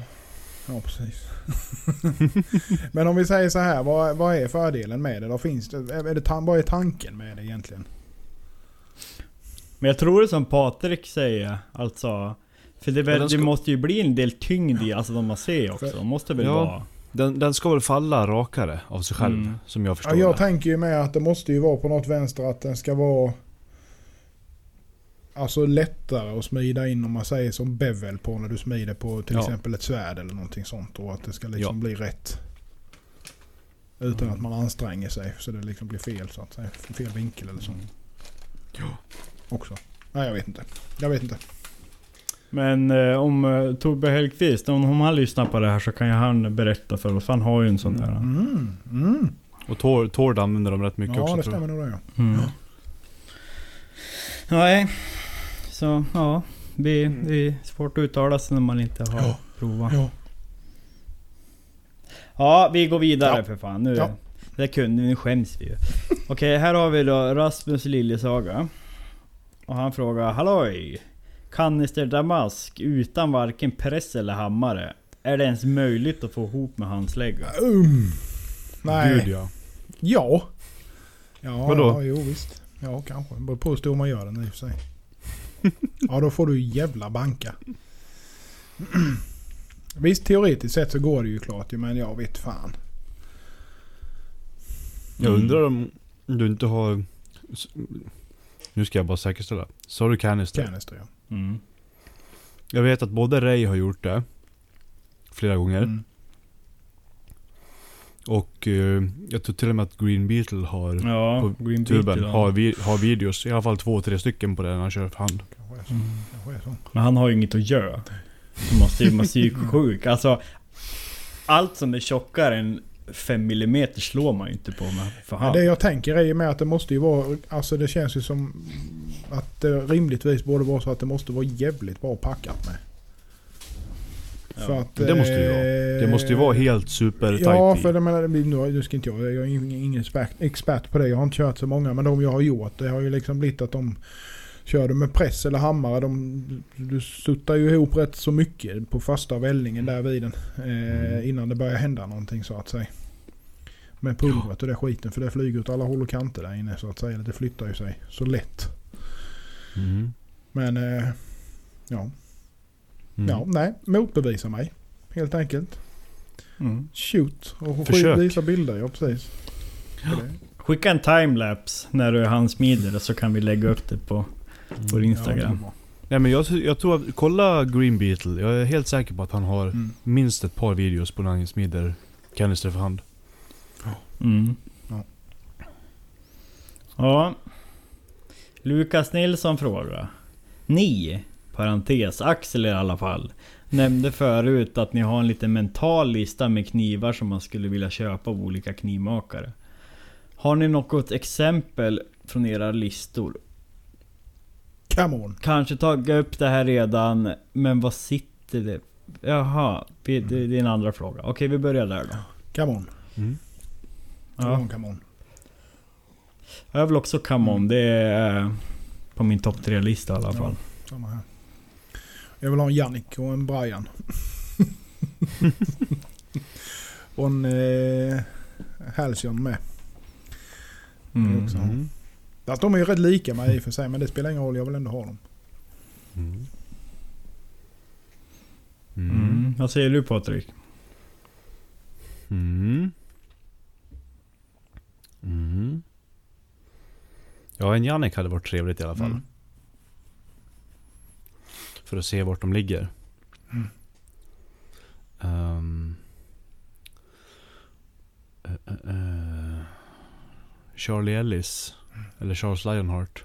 ja precis. Men om vi säger så här, vad, vad är fördelen med det? Då finns det, är det vad är tanken med det egentligen?
Men jag tror det som Patrik säger, alltså... För det,
Ja,
väl,
ska-
det måste ju bli en del tyngd i, alltså de man ser också.
För-
måste väl
Ja.
vara...
Den, den ska väl falla rakare av sig själv,
Mm.
som jag
Ja,
förstår
jag
det.
tänker ju med att det måste ju vara på något vänster att den ska vara Alltså lättare att smida in om man säger som bevel på när du smider på till
Ja.
exempel ett svärd eller någonting sånt. Och att det ska liksom
Ja.
bli rätt. Utan att man anstränger sig så det liksom blir fel så att säga. Fel vinkel eller så.
Ja.
Också. Nej jag vet inte. Jag vet inte.
Men eh, om eh, Tobbe Hellqvist, om, om han lyssnar på det här så kan ju han berätta för oss. Han har ju en sån där.
Mm. Mm.
Och Tord, Tord använder dem rätt mycket
Ja,
också
det
tror jag.
stämmer nog det ja.
Mm. Nej, så ja. Det, det är svårt att uttala sig när man inte har
Ja.
provat.
Ja.
Ja, vi går vidare
Ja.
för fan. Nu,
Ja.
Det kunde vi, nu skäms vi ju. Okej, här har vi då Rasmus Liljesaga. Och han frågar Halloj! Kanister Damask utan varken press eller hammare. Är det ens möjligt att få ihop med handslägga?
Um. Nej.
Gud ja.
Ja. Ja,
Vadå?
ja, jo visst. Ja, kanske. Det beror på hur stor man gör den i och för sig. ja, då får du jävla banka. Visst, teoretiskt sett så går det ju klart ju, men jag vet fan.
Jag
Mm.
undrar om du inte har... Nu ska jag bara säkerställa. Sa du canister?
Canister ja.
Mm.
Jag vet att både Ray har gjort det. Flera gånger.
Mm.
Och eh, jag tror till och med att Green Beetle har
Ja,
På
Green
tuben.
Beetle,
Har,
ja.
vi, har videos. I alla fall två, tre stycken på det när han kör för hand.
Kanske är så.
Mm.
Kanske är så.
Men han har ju inget att göra. Han måste ju vara psyksjuk. Alltså, allt som är tjockare än 5 mm slår man ju inte på med för hand.
det jag tänker är ju med att det måste ju vara, alltså det känns ju som att det rimligtvis borde vara så att det måste vara jävligt bra packat med.
Ja.
Att,
Det måste ju vara.
eh,
Det måste ju vara helt super
Ja, för det menar, nu, nu ska inte jag, jag är ingen, ingen expert, expert på det. Jag har inte kört så många, men de jag har gjort, det har ju liksom blivit att de kör du med press eller hammare, de, du suttar ju ihop rätt så mycket på första vällningen där vid den. Eh,
Mm.
Innan det börjar hända någonting så att säga. Med pulvret och det skiten, för det flyger åt alla håll och kanter där inne så att säga. Det flyttar ju sig så lätt.
Mm.
Men eh, ja,
Mm.
ja, nej, motbevisa mig. Helt enkelt.
Mm.
Shoot och
Försök.
visa bilder, ja precis. Det-
Skicka en timelapse när du handsmider det så kan vi lägga upp det på vår
Mm.
Instagram.
Ja.
Nej men jag, jag tror att, kolla Green Beetle. Jag är helt säker på att han har
Mm.
minst ett par videos på när han smider kanister för hand.
Mm.
Ja.
Ja. Lukas Nilsson frågar. Ni, parentes Axel i alla fall, nämnde förut att ni har en liten mental lista med knivar som man skulle vilja köpa av olika knivmakare. Har ni något exempel från era listor?
Come on.
Kanske tagit upp det här redan, men vad sitter det? Jaha, det är en andra fråga. Okej, vi börjar där då.
Come on.
Mm.
Come
Ja.
on, come on.
Jag vill också come on. Det är på min topp tre lista i alla
Ja.
fall.
Samma här. Jag vill ha en Jannik och en Brian. och en eh, Halcyon med.
Mm.
Mm.
Fast de är ju rätt lika mig i och för sig men det spelar ingen roll. Jag vill ändå ha dem.
Mm.
Mm. Vad säger du Patrik?
Mm. Mm. Ja, en Jannik hade varit trevligt i alla fall.
Mm.
För att se vart de ligger.
Mm.
Ehm. Eh, eh, eh. Charlie Ellis, eller Charles Lionheart.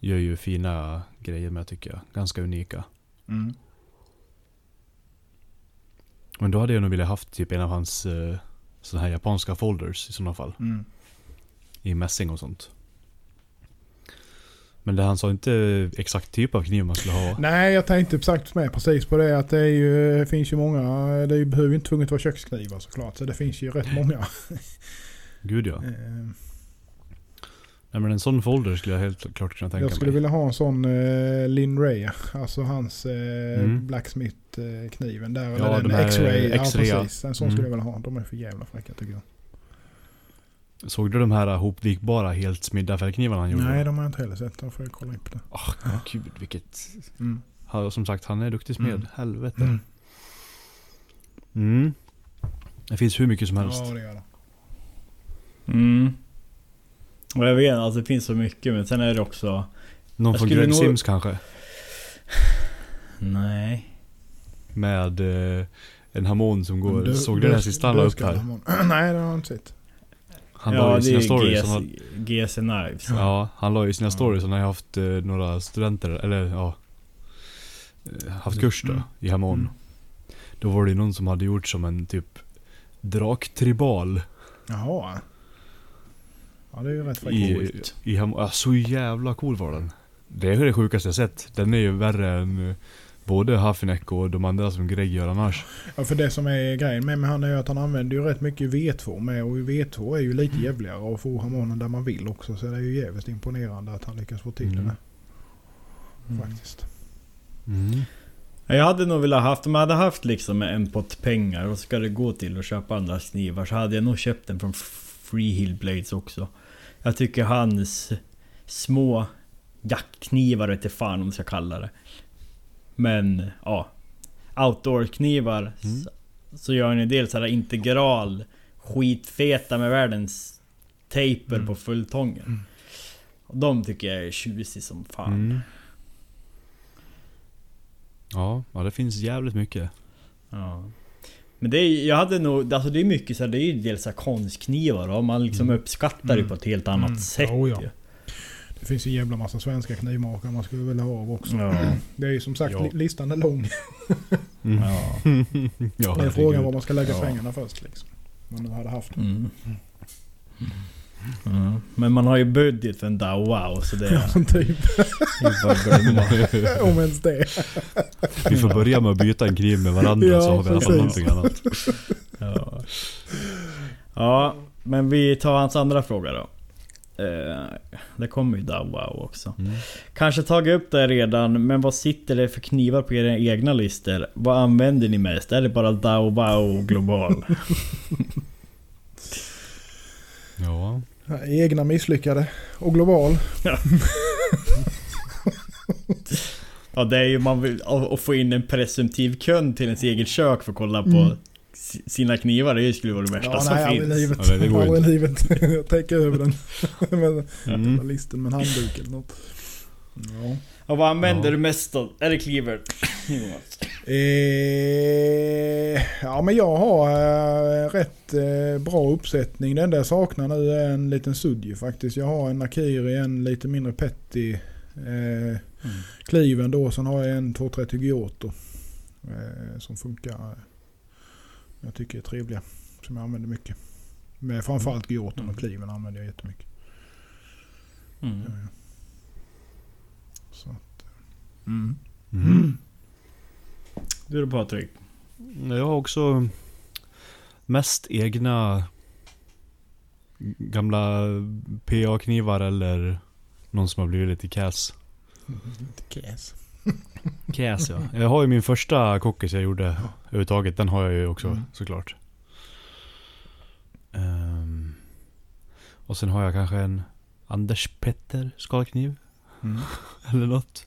Gör ju fina grejer med tycker jag. Ganska unika.
Mm.
Men då hade jag nog velat haft typ en av hans uh, sådana här japanska folders i sådana fall.
Mm.
I mässing och sånt. Men det han sa inte exakt typ av kniv man skulle ha.
Nej, jag tänkte exakt med precis på det att det ju, det finns ju många, det är ju- behöver ju inte tvunget vara köksknivar såklart. Så det finns ju rätt många.
Gud ja.
Eh,
Nej men en sån folder skulle jag helt klart kunna tänka
jag skulle
mig.
vilja ha en sån eh, Lin Ray. Alltså hans eh,
Mm.
Blacksmith-kniven där.
Ja,
eller den
de här
X-Ray. Ja,
X-ray, ja.
precis. En sån
Mm.
skulle jag vilja ha. De är för jävla fräcka tycker jag.
Såg du de här hopvikbara helt smidda fällknivarna han gjorde?
Nej, de har jag inte heller sett. Då får jag kolla upp det.
Ah, gud vilket...
Mm.
Han, som sagt, han är duktig smed.
Mm.
Helvete.
Mm.
Mm. Det finns hur mycket som helst.
Ja, det gör det.
Mm. Och jag vet, alltså det finns så mycket men sen är det också...
Någon från Greg
nog-
Sims kanske?
Nej.
Med eh, en harmon som går...
Dö-
såg du den här sista han la upp här?
Nej, det har jag inte sett.
Han la
ja,
ju
det
sina stories.
GC,
Han har,
GC Knives.
ja, han la ju sina
Ja.
stories. Han har ju haft eh, några studenter, eller ja... eh, Haft kurs då,
Mm.
i harmon.
Mm.
Då var det ju någon som hade gjort som en typ draktribal.
Jaha. Ja det är ju rätt
I,
fräckt.
i, Ham- ah, så jävla cool var den. Det är det sjukaste jag sett. Den är ju värre än eh, både Haffinek och de andra som Greg gör annars.
Ja för det som är grejen med, med han är ju att han använder ju rätt mycket V2 med och V2 är ju lite jävligare och få harmonen där man vill också så det är ju jävligt imponerande att han lyckas få till
Mm.
det
Mm.
faktiskt.
Mm.
Jag hade nog velat haft, om jag hade haft liksom en pott pengar och ska det gå till att köpa andra knivar så hade jag nog köpt den från Freehill Blades också. Jag tycker hans små jaktknivar vet fan om man ska kalla det. Men ja. Outdoor-knivar
Mm.
så, gör ni dels sådär integral skitfeta med världens taper
Mm.
på fulltången.
Mm.
Och de tycker jag är tjusig som fan.
Mm. Ja, ja, det finns jävligt mycket.
Ja. Men det är, jag hade nog, alltså det är mycket så här, det är ju dels konstknivar och man liksom
Mm.
uppskattar det
Mm.
på ett helt annat
Mm.
sätt
Oh, ja.
ju.
Det finns ju en jävla massa svenska knivmakare man skulle vilja ha av också.
Ja.
Det är ju som sagt,
Ja.
li- listan är lång.
Mm.
Ja.
ja,
det är frågan var man ska lägga
Ja.
pengarna först liksom. Man nu hade haft dem.
Mm. Mm. Men man har ju budget för en Dow Wow så det
Ja,
är
typ.
bara glömma.
Om ens det.
Vi får börja med att byta en kniv med varandra
Ja,
så har vi i alla fall
precis.
någonting annat.
Ja. ja, men vi tar hans andra fråga då. Eh, det kommer ju Dow Wow också.
Mm.
Kanske tagit upp det redan, men vad sitter det för knivar på era egna listor? Vad använder ni mest? Är det bara Dow Wow Global?
Ja.
Egna misslyckade. Och global.
Ja det är ju man vill att få in en presumtiv kund till ens eget kök för att kolla på
Mm.
s- sina knivar. Det skulle vara det värsta
Ja,
som
nej,
finns.
livet.
Ja, det går
aldrig i livet. Jag täcker över den. med
Mm.
listen med en handduk eller något. Ja.
Och vad använder du mest av? Är det cleaver? Jonas?
Eh, ja men jag har eh, rätt eh, bra uppsättning. Det enda jag saknar nu är en liten sudje faktiskt. Jag har en Akiri, en lite mindre petty. Eh, Kliven då. Sen har jag en 230 Giotto. Eh, som funkar. Jag tycker är trevliga. Som jag använder mycket. Med framförallt Giotton och Kliven använder jag jättemycket.
Mm.
Ja, ja. Så att, mm.
Mm.
Du då Patrik?
Jag har också mest egna gamla PA-knivar eller någon som har blivit lite kass.
Lite käs.
Kass ja. Jag har ju min första kockis jag gjorde överhuvudtaget. Den har jag ju också
Mm.
såklart. Ehm, och sen har jag kanske en Anders Petter skalkniv.
Mm.
Eller något.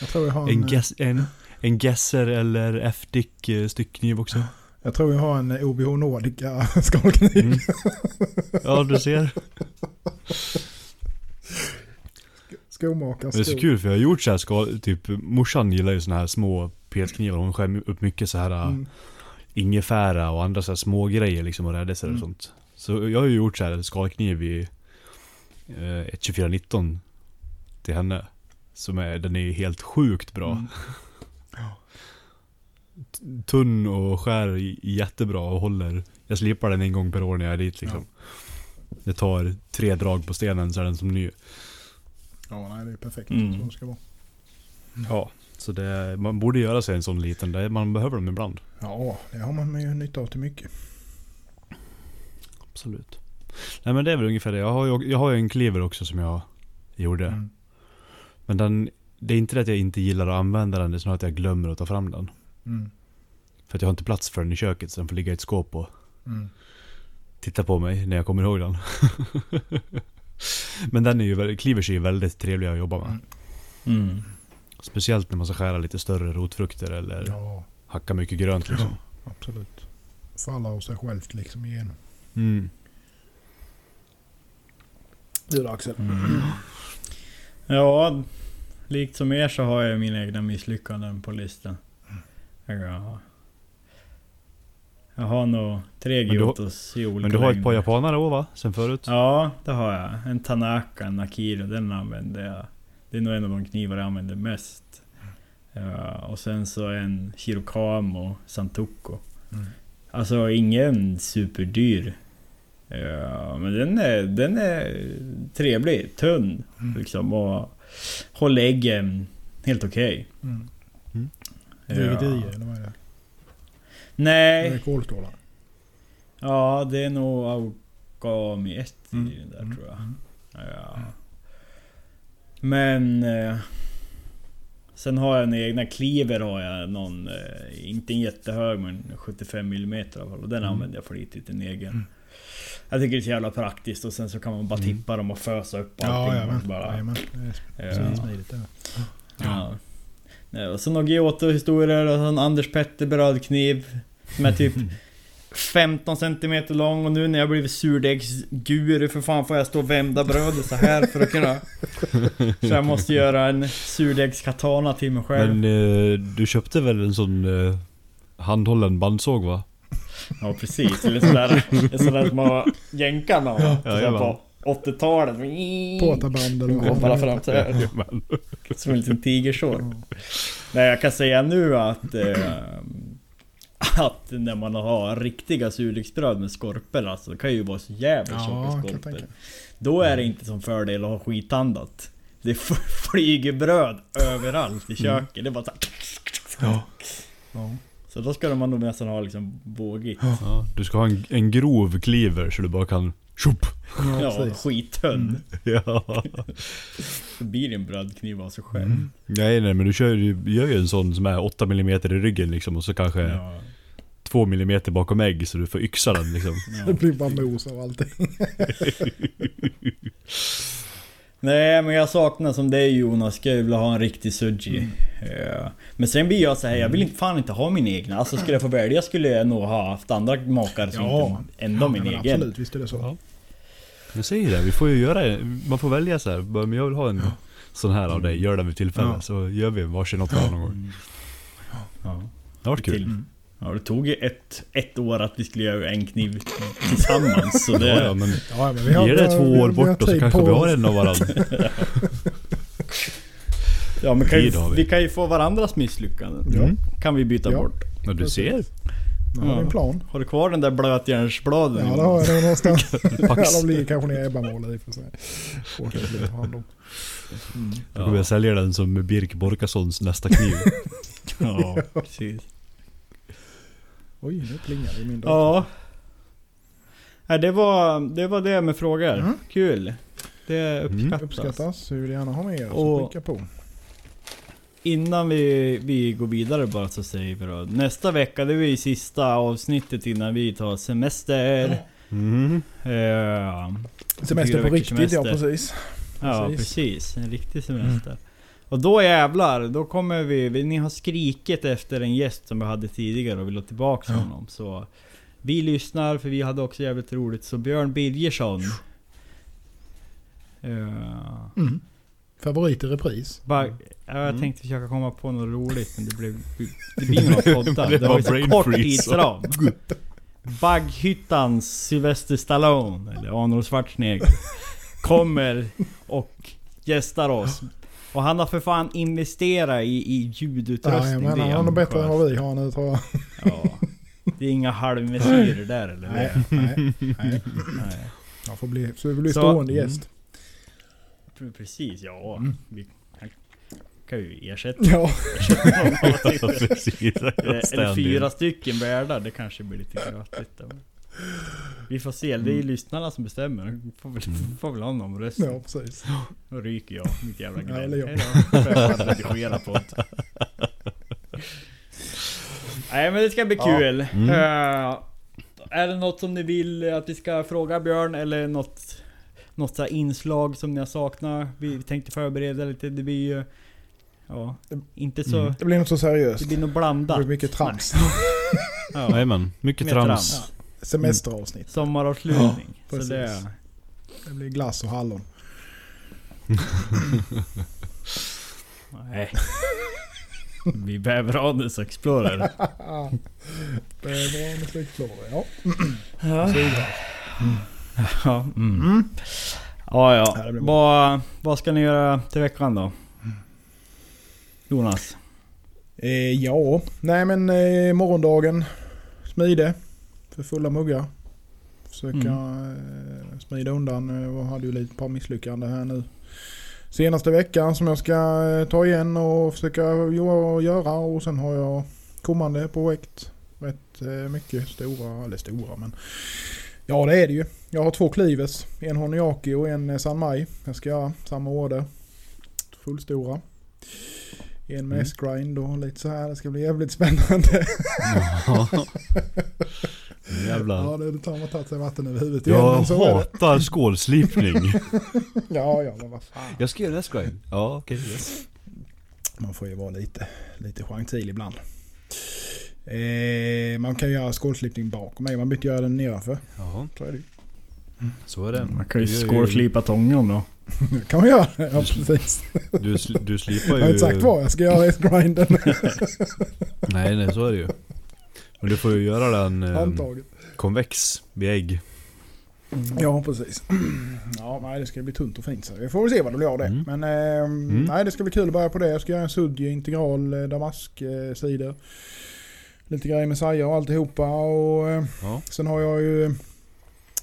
Jag tror jag har
En,
en,
gess, en, en Gesser eller F-Dick eh, styckkniv också.
jag tror jag har en OBH Nordica skalkniv.
Mm. Ja du ser.
Skomakare
Det är så kul för jag har gjort så här skal, typ morsan gillar ju såna här små petknivar. Hon skär upp mycket så här
Mm.
ingefära och andra så här små grejer liksom och rädisor och
Mm.
sånt. Så jag har ju gjort så här skalkniv i eh, ett 2419 till henne. Som är, den är helt sjukt bra.
Mm.
Tunn och skär jättebra och håller. Jag slipar den en gång per år när jag är dit liksom. Det tar tre drag på stenen så är den som ny.
Ja, nej det är perfekt.
Mm.
Så det ska vara.
Ja. Så det, man borde göra sig en sån liten. Det, man behöver dem ibland.
Ja, det har man ju nytta av till mycket.
Absolut. Nej men det är väl ungefär det. Jag har ju, jag har ju en cleaver också som jag gjorde.
Mm.
Men den, det är inte det att jag inte gillar att använda den. Det är snarare att jag glömmer att ta fram den.
Mm.
För att jag har inte plats för den i köket så den får ligga i ett skåp och
Mm.
titta på mig när jag kommer ihåg den. Men den är ju, cleavers är ju väldigt trevliga att jobba med.
Mm.
Mm.
Speciellt när man ska skära lite större rotfrukter eller
Ja,
hacka mycket grönt liksom.
absolut. Falla av sig självt liksom igenom.
Mm.
Du då Axel?
Mm. Ja, likt som er så har jag mina egna misslyckanden på listan. Ja. Jag har nog tre Giotos i olika
Men du har ett par japanare också va? Sen förut?
Ja, det har jag. En Tanaka, en Akira, den använder jag. Det är nog en av de knivar jag använder mest. Ja, och sen så en Shirokamo Santoku.
Mm.
Alltså ingen superdyr. Ja, men den är, den är trevlig, tunn liksom och håller äggen helt okej.
Mm.
Ja.
Veget i eller vad är det? Är
Nej,
det kolstålar?
ja det är nog Augami 1 i
Mm.
den där
Mm.
tror jag.
Mm.
Ja. Men... Eh, sen har jag en egna kliver har jag någon, eh, inte en jättehög men 75 mm i alla fall. Och den
Mm.
använder jag flitigt, en egen. Jag tycker det är så jävla praktiskt och sen så kan man bara
Mm.
tippa dem och fösa upp
Ja,
allting.
jajamän.
bara,
Jajamän. Det är
Ja.
smidigt det.
ja. Nej, och så några Giotto-historier och så en Anders Petter brödkniv. Som är typ 15 cm lång och nu när jag blivit surdegsguru för fan får jag stå och vända brödet så här för att kunna... Så jag måste göra en surdegskatana till mig själv.
Men eh, du köpte väl en sån eh, handhållen bandsåg va?
Ja precis, eller sådär, en sån där som har jänkarna va?
Ja.
På 80-talet.
Portaband eller
bara fram så här. Som en liten tigersår. Nej jag kan säga nu att... Eh, att när man har riktiga surdegsbröd med skorpor alltså, det kan ju vara så jävla
Ja,
tjocka skorpor. Då är det inte som fördel att ha skithandat. Det flyger bröd överallt i köket. Det är bara så, här.
Ja. Ja.
Så då ska man nog nästan ha liksom vågigt.
Ja, du ska ha en, en grov cleaver så du bara kan... Tjopp!
Ja,
Ja,
precis.
skittunn.
Ja.
Så blir det en brödkniv av sig själv.
Mm.
Nej nej men du kör, gör ju en sån som är 8 mm i ryggen liksom och så kanske
Ja.
2 mm bakom ägg så du får yxa den liksom.
Det
Ja.
blir bara mos av allting.
Nej men jag saknar som dig Jonas, skulle vilja ha en riktig suji.
Mm.
Ja. Men sen blir jag så här, jag vill inte, fan inte ha min egna. Alltså skulle jag få välja skulle jag nog ha haft andra makare som
Ja.
inte ändå min
men
egen.
Absolut, visst är det så.
Ja. Jag säger det, vi får ju göra det. Man får välja så här. Men jag vill ha en sån här av dig, gör den vid tillfälle.
Ja.
Så gör vi varsin åt varandra någon gång.
Mm. Ja.
Det har varit kul.
Mm.
Ja det tog ju ett, ett år att vi skulle göra en kniv tillsammans. Så det,
Ja, ja, men
Ja, men vi har,
ge det
har-
två
vi
år
har- vi har
bort och så kanske vi har en av varandra.
ja men kan ju,
har vi.
vi kan ju få varandras misslyckanden.
Ja.
Mm.
Kan vi byta
Ja.
bort.
Men du ser.
Ja, det är en plan.
Har du kvar den där blötjärnsbladen?
Ja, det har jag någonstans. Ja, de ligger kanske ner i Ebbamålet i och för sig.
Då kommer jag sälja den som Birk Borkassons nästa kniv.
Ja, precis.
Oj, nu plingar det i min dator.
Ja. Nej, det var, det var det med frågor.
Mm.
Kul. Det uppskattas.
Uppskattas. Vi vill gärna ha med er. Så
Och-
skicka på.
Innan vi, vi går vidare bara så säger vi då. Nästa vecka, det är ju sista avsnittet innan vi tar semester.
Mm.
Ja,
Semester på riktigt, ja
semester.
precis.
ja
Precis.
precis. En riktig semester. Och då jävlar, då kommer vi, vi... Ni har skrikit efter en gäst som vi hade tidigare och vill ha tillbaka
Ja.
honom. Så vi lyssnar för vi hade också jävligt roligt. Så Björn Birgersson. Ja.
Mm. Favorit i repris.
Bara, ja, jag
Mm.
tänkte försöka komma på något roligt men det blev... Det blir några poddar.
Det
Det var ju
var
så
brain
kort
freeze.
tidsram. Bagghyttans Sylvester Stallone, eller Arnold Schwarzenegger, kommer och gästar oss. Och han har för fan investerat i, i
Ja,
ljudutrustning.
jag menar, han har nog bättre än vad vi har nu tror jag.
Ja. Det är inga halvmesyrer där eller?
Nej, nej, nej.
Nej.
Jag får bli, så vi blir
Så-
stående
mm.
gäst.
Precis, ja.
Mm.
Vi kan ju ersätta
Ja,
Precis.
Eller fyra stycken värdar, det kanske blir lite grötigt. Vi får se, det är ju lyssnarna som bestämmer. Får väl, får väl ha någon röst.
ja precis.
Då ryker jag, mitt jävla
Ja,
gnäll.
eller jag.
Hejdå. På det. Nej men det ska bli
Ja.
kul.
Mm.
Eh, är det något som ni vill att vi ska fråga Björn eller något något så här inslag som ni har saknat? Vi tänkte förbereda lite, det blir ju... Ja, inte så...
Mm.
Det blir något så seriöst.
Det blir nog
Det
blandat.
blir mycket trams.
Ja.
Jajamän, mycket
Mer
trams.
Semesteravsnitt.
Sommaravslutning. så
precis.
det...
Det blir glass och hallon.
Nej. Vi behöver Anus Explorer.
Bra med släktflora, ja.
Ja. Ja, mm.
Mm.
ja,
Ja,
ja. Vad, vad ska ni göra till veckan då? Jonas?
Eh, ja, nej men eh, morgondagen. Smide. För fulla muggar. Försöka
Mm.
eh, smida undan. eh, och hade ju lite par misslyckanden här nu. Senaste veckan som jag ska eh, ta igen och försöka göra. Och sen har jag kommande projekt. Rätt eh, mycket stora, eller stora men. Ja det är det ju. Jag har två Clives. En Honiaki och en eh, San Mai. Jag ska göra samma order. Fullstora. En med
Mm.
S-grind och lite så här. Det ska bli jävligt spännande.
Ja. Jävlar.
Ja, det, tar man tagit sig vatten över huvudet igen.
Jag
så
hatar skålslipning.
Ja, ja, men vad fan.
Jag göra det grind. Ja, okej. yes.
Man får ju vara lite, lite gentil ibland. Eh, man kan göra skålslipning bakom mig. Man behöver inte göra den nedanför.
Ja,
Så är det ju.
så är det.
Man kan ju skålslipa tången då.
Det kan man göra. Ja, precis.
Du, du slipar
Jag
ju...
har inte sagt vad jag ska göra i grinden.
Nej, nej, så är det ju. Men du får ju göra den eh, konvex vid ägg.
Ja, precis. Ja, nej, det ska bli tunt och fint. Så vi får väl se vad det blir av det.
Mm.
Men eh, nej, det ska bli kul att börja på det. Jag ska göra en sudji integral eh, damask-sidor. Lite grejer med saja och alltihopa. Och, eh,
Ja.
Sen har jag ju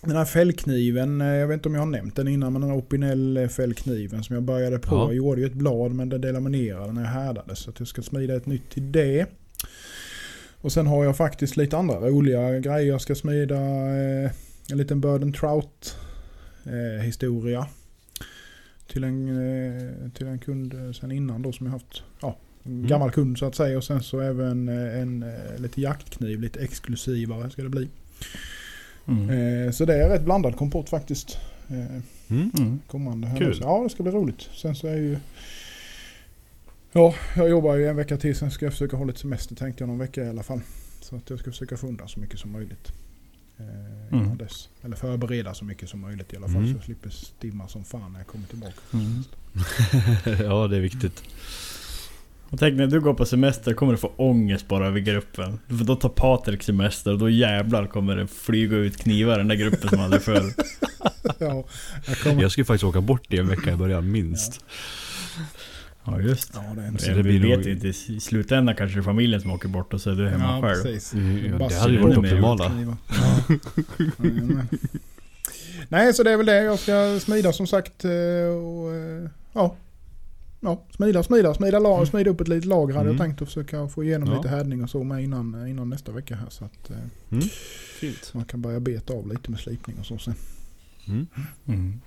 den här fällkniven. eh, Jag vet inte om jag har nämnt den innan. Men den här Opinel eh, fällkniven som jag började på.
Ja.
Jag gjorde ju ett blad men det delaminerade när jag härdade. Så att jag ska smida ett nytt till det. Och sen har jag faktiskt lite andra roliga grejer. Jag ska smida eh, en liten Burden Trout eh, historia. Till en, eh, till en kund eh, sen innan då som jag haft. Ja, en
Mm.
gammal kund så att säga. Och sen så även eh, en eh, lite jaktkniv, lite exklusivare ska det bli.
Mm.
Så det är rätt blandad kompott faktiskt.
Mm.
Mm.
kommande här
Kul.
Ja, det ska bli roligt. Sen så är ju... Ja, jag jobbar ju en vecka till. Sen ska jag försöka ha lite semester tänkte jag någon vecka i alla fall. Så att jag ska försöka få undan så mycket som möjligt. Eh, innan
Mm.
dess. Eller förbereda så mycket som möjligt i alla fall.
Mm.
Så jag slipper stimma som fan när jag kommer tillbaka.
Mm.
ja, det är viktigt.
Och tänk när du går på semester kommer du få ångest bara över gruppen. För då tar Patrik semester och då jävlar kommer det flyga ut knivar i den där gruppen som hade förr.
ja, jag kommer...
Jag ska ju faktiskt åka bort i en vecka i början, minst.
Ja just
Ja, det är
Så
Eller
det
vi
blir
vet
nog-
inte, i slutändan kanske det är familjen som åker bort och så är du hemma
Ja,
själv.
precis.
Mm, ja, det hade ju varit optimala.
Ja. Nej, så det är väl det. Jag ska smida som sagt. eh, Och, eh, ja. ja, smida, smida, smida, lag, smida upp ett litet lager hade
Mm.
jag tänkt att försöka få igenom
Ja.
lite härdning och så med innan, innan nästa vecka här. Så att eh,
Mm. Fint.
man kan börja beta av lite med slipning och så sen.
Mm.
Mm.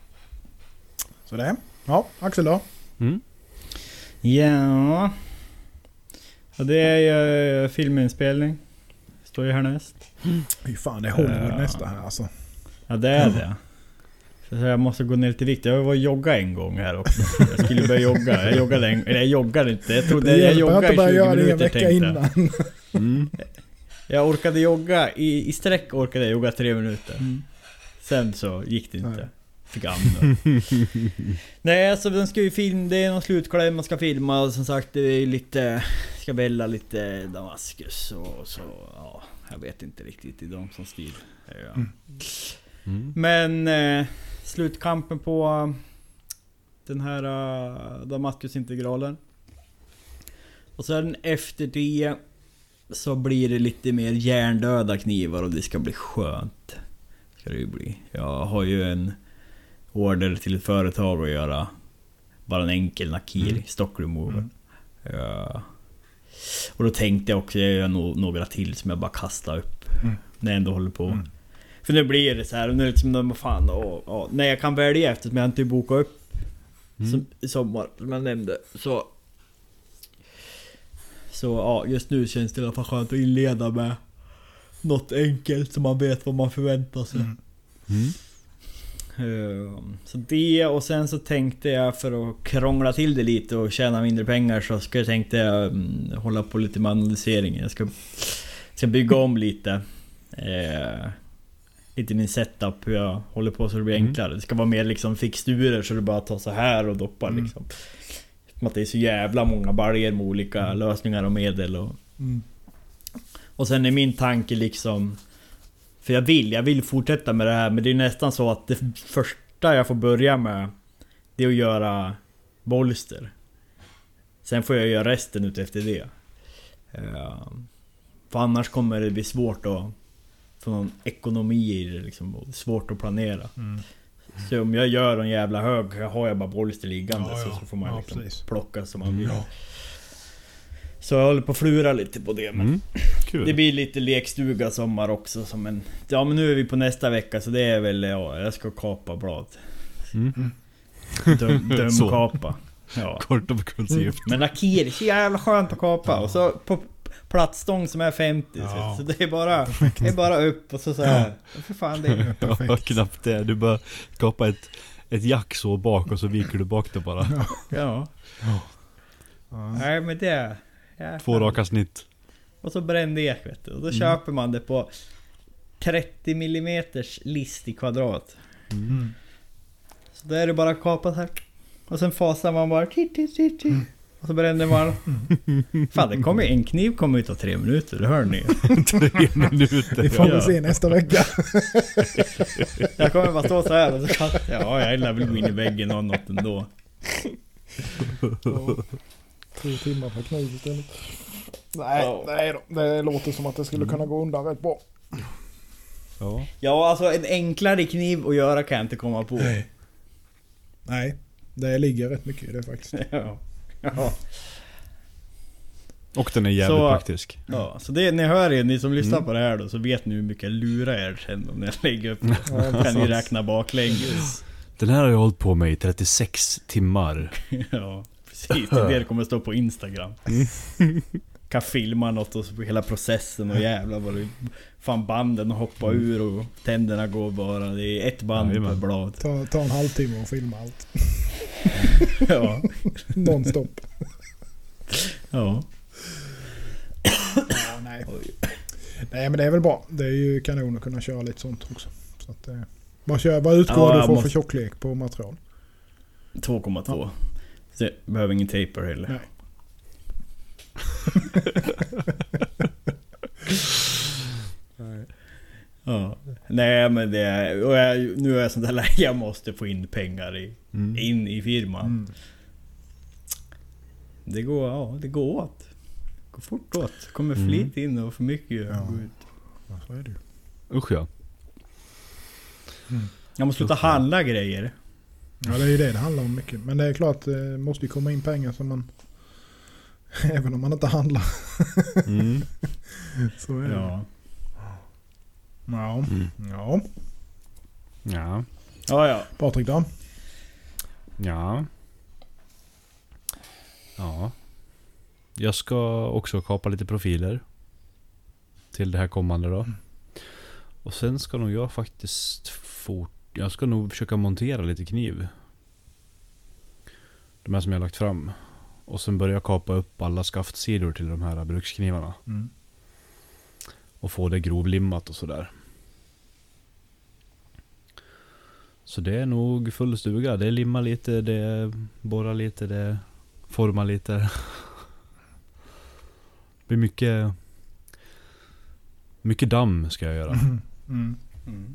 Så det. Ja, Axel då?
Ja... ja det är ju eh, filminspelning. Står ju härnäst.
Fy fan, det är Hollywood
Ja.
nästa här alltså.
Ja det är det. Så jag måste gå ner lite i vikt. Jag var och jogga en gång här också. Jag skulle börja jogga. Jag joggade en... Eller jag joggade inte. Jag trodde jag joggade i
börja
20
göra
minuter
vecka
tänkte
innan.
Mm.
Jag orkade jogga, i, i sträck orkade jag jogga tre minuter.
Mm.
Sen så gick det inte.
Nej.
Amna. Nej alltså den ska ju film, det är någon slutkläm man ska filma och som sagt det är lite... Ska välla lite Damaskus och så, ja. Jag vet inte riktigt, är de som styr. Ja.
Mm.
Mm.
Men eh, slutkampen på den här uh, Damaskusintegralen. Och sen efter det så blir det lite mer hjärndöda knivar och det ska bli skönt. Ska det ju bli. Jag har ju en order till ett företag att göra bara en enkel nakir,
Mm.
stock remover.
Mm.
Ja. Och då tänkte jag också, jag gör några till som jag bara kastar upp.
Mm.
När jag ändå håller på.
Mm.
För nu blir det så här, och nu liksom, vad fan, åh, åh, när jag kan välja eftersom jag inte bokat upp
Mm.
som, i sommar, som jag nämnde. Så... Så ja, just nu känns det i alla fall skönt att inleda med något enkelt så man vet vad man förväntar sig.
Mm.
Mm.
Ehm, Så det och sen så tänkte jag för att krångla till det lite och tjäna mindre pengar så ska jag tänkte jag mm, hålla på lite med analysering. Jag ska, ska bygga om lite. Eh, lite min setup, hur jag håller på så det blir
Mm.
enklare. Det ska vara mer liksom fixturer så det bara tar så här och doppar
Mm.
liksom. Som att det är så jävla många baljer med olika lösningar och medel och...
Mm.
Och sen är min tanke liksom... För jag vill, jag vill fortsätta med det här men det är nästan så att det första jag får börja med Det är att göra bolster. Sen får jag göra resten ut efter det. Eh, För annars kommer det bli svårt att få någon ekonomi i det liksom. Och svårt att planera.
Mm.
Så om jag gör en jävla hög, har jag bara bolster liggande
Ja,
så,
ja.
så får man
Ja,
liksom plocka som man vill.
Ja.
Så jag håller på att flura lite på det. Men
Mm. Kul.
det blir lite lekstuga sommar också som en... Ja men nu är vi på nästa vecka så det är väl, ja, jag ska kapa blad.
Mm.
Döm,
Så.
dömkapa. Ja.
Kort och koncist.
Men lakir, så jävla skönt att kapa. Och så på plattstång som är 50.
Ja.
Så det är bara, det är bara upp och så så här. För fan det är...
Ja,
Perfekt.
knappt det. Du bara skapa ett, ett jack så bak och så viker du bak det bara.
Ja.
Ja.
Nej men det...
Två raka snitt.
Och så brännlek vet du. Och då köper man det på 30 mm list i kvadrat.
Mm.
Så då är det bara kapat här. Och sen fasar man bara titt, titt, titt, titt. Och så bränner man. Fan det kommer en kniv kommer ju ta tre minuter, det hör ni
Tre minuter.
Vi får
Ja.
väl se nästa vecka.
Jag kommer bara stå så här och så kastar jag. Ja, jag lär väl gå in i väggen och något ändå.
Tre timmar per kniv istället. Nej,
Ja.
nej då. Det låter som att det skulle kunna gå undan rätt bra.
Ja.
Ja, alltså en enklare kniv att göra kan jag inte komma på.
Nej, det ligger rätt mycket i det faktiskt.
Ja. Ja.
Och den är jävligt
Så-
praktisk.
ja, så det, ni hör ju, ni som lyssnar
Mm.
på det här då, så vet ni hur mycket jag lurar er sen om jag lägger upp.
Ja,
kan ni räkna baklänges.
Den här har jag hållit på med i 36 timmar.
Ja, precis. Det det kommer stå på Instagram. Kan filma något och hela processen och jävlar vad det... Fan banden hoppar ur och tänderna går bara. Det är ett band per
Jajamän.
blad.
Ta, ta en halvtimme och filma allt.
Ja.
Nonstop.
Ja.
Ja, nej. nej men det är väl bra. Det är ju kanon att kunna köra lite sånt också. Så att, eh, vad, kör, vad utgår
Ja,
du får
måste-
för tjocklek på material?
2,2. Så jag behöver ingen taper heller.
Nej.
Ja. Nej men det är... Och jag, nu är jag sånt där läge, jag måste få in pengar i,
Mm.
in i firman.
Mm.
Det går, ja det går åt. Det går fort åt. Kommer
Mm.
flit in och för mycket
Ja.
gå ut.
Ja, så är det ju.
Usch ja.
Jag måste sluta handla grejer.
Ja det är ju det det handlar om mycket. Men det är klart det måste ju komma in pengar som man... Även om man inte handlar.
Mm.
Så är det.
Ja.
Ja.
Mm.
ja.
Ja.
Ja, ja.
Patrik då?
Ja. Ja. Jag ska också kapa lite profiler. Till det här kommande då. Och sen ska nog jag faktiskt fort... Jag ska nog försöka montera lite kniv. De här som jag har lagt fram. Och sen börja kapa upp alla skaftsidor till de här bruksknivarna.
Mm.
Och få det grovlimmat och sådär. Så det är nog full stuga. Det är limma lite, det är borra lite, det är forma lite. Det blir mycket... Mycket damm ska jag göra.
Mm. Mm.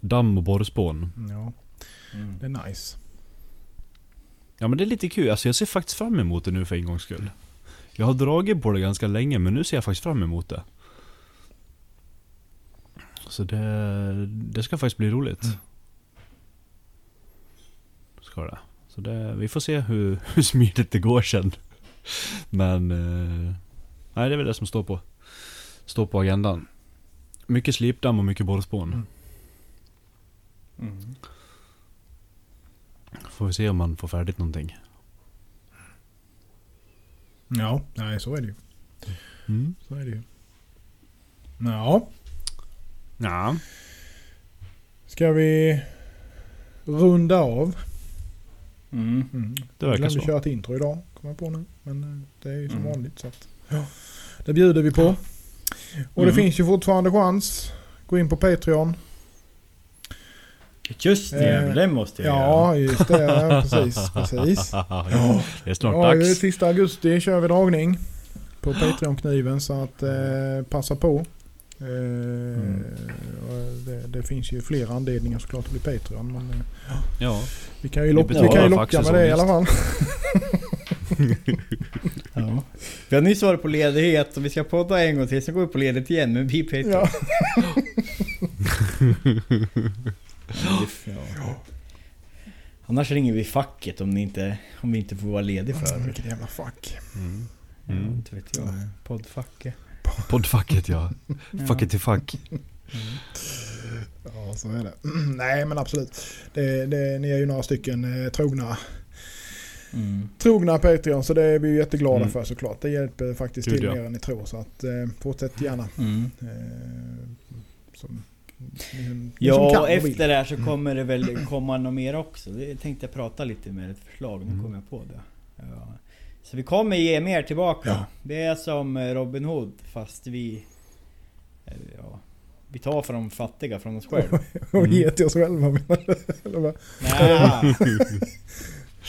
Mm.
Damm och borrspån.
Ja,
Mm.
det är nice.
Ja men det är lite kul. Alltså jag ser faktiskt fram emot det nu för en gångs skull. Jag har dragit på det ganska länge men nu ser jag faktiskt fram emot det. Så det, det ska faktiskt bli roligt.
Mm.
Ska det. Så det, vi får se hur, hur smidigt det går sen. Men... Eh, nej det är väl det som står på, står på agendan. Mycket slipdamm och mycket borrspån.
Mm.
Mm.
Får vi se om man får färdigt någonting.
Ja, nej så är det ju.
Mm.
Så är det ju. Ja,
Ja.
ska vi runda av?
Mm.
Mm.
Det
Jag
verkar
glömde
så.
köra ett intro idag, kommer jag på nu. Men eh, det är ju som
Mm.
vanligt. Så att, ja. Det bjuder vi på. Och det
Mm.
finns ju fortfarande chans. Gå in på Patreon.
Just det,
Eh,
den måste jag göra.
Ja, just det. Ja, precis. precis.
ja, det är snart
Ja, det är
dags.
sista augusti kör vi dragning på Patreon-kniven så att eh, passa på. Eh, och det, det finns ju flera anledningar såklart att bli Patreon. Men, eh,
Ja.
vi kan ju,
Vi
lock, vi kan ju locka med det i alla fall.
Ja. Vi har nyss varit på ledighet och vi ska podda en gång till, sen går vi på ledighet igen med vi Patreon.
Ja.
Ja. Annars ringer vi facket om, ni inte, om vi inte får vara lediga för det.
Vilket jävla fuck.
Mm.
Ja,
Mm.
inte vet jag. Poddfacket.
Poddfacket ja. Fuck it till fuck.
Ja, så är det. Nej, men absolut. Det, det, ni är ju några stycken eh, trogna,
Mm.
trogna Patreon, så det är vi ju jätteglada
Mm.
för såklart. Det hjälper faktiskt
Gud,
till
ja.
mer än ni tror. Så att, eh, fortsätt gärna.
Mm.
Eh, som, som
Ja, och
vill.
efter det här så kommer det väl komma något mer också. Det tänkte jag prata lite med ett förslag, nu
Mm.
kom jag på det. Ja. Så vi kommer ge mer tillbaka.
Ja.
Det är som eh, Robin Hood fast vi... eh, Ja, vi tar från de fattiga från oss själva.
Och
Mm.
ge till oss själva. Eller vad?
Nej.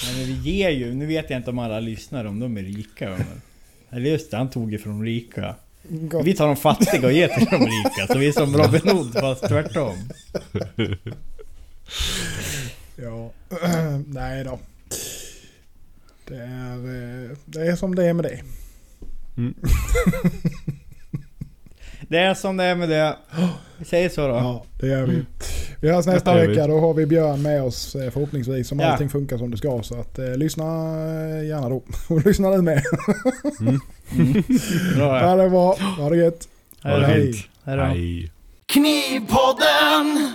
Men vi ger ju, nu vet jag inte om alla lyssnar om de är rika. Men, eller just det, han tog ju från de rika.
Gott.
Vi tar de fattiga och ger till de rika. Så vi är som Robin Hood fast tvärtom.
Ja, nej då. Det är, eh, det är som det är med det.
Mm.
Det är som det är med det. Vi säger så då.
Ja, det gör vi. Vi hörs nästa
Det
vecka. Då har vi Björn med oss eh, förhoppningsvis. Om
Ja.
allting funkar som det ska. Så att eh, lyssna eh, gärna då. Och lyssna du med.
Mm. Bra
Ja, det är bra. Ha det gött.
Ha det
Hej.
fint.
Hej då.
Hej.
Knivpodden!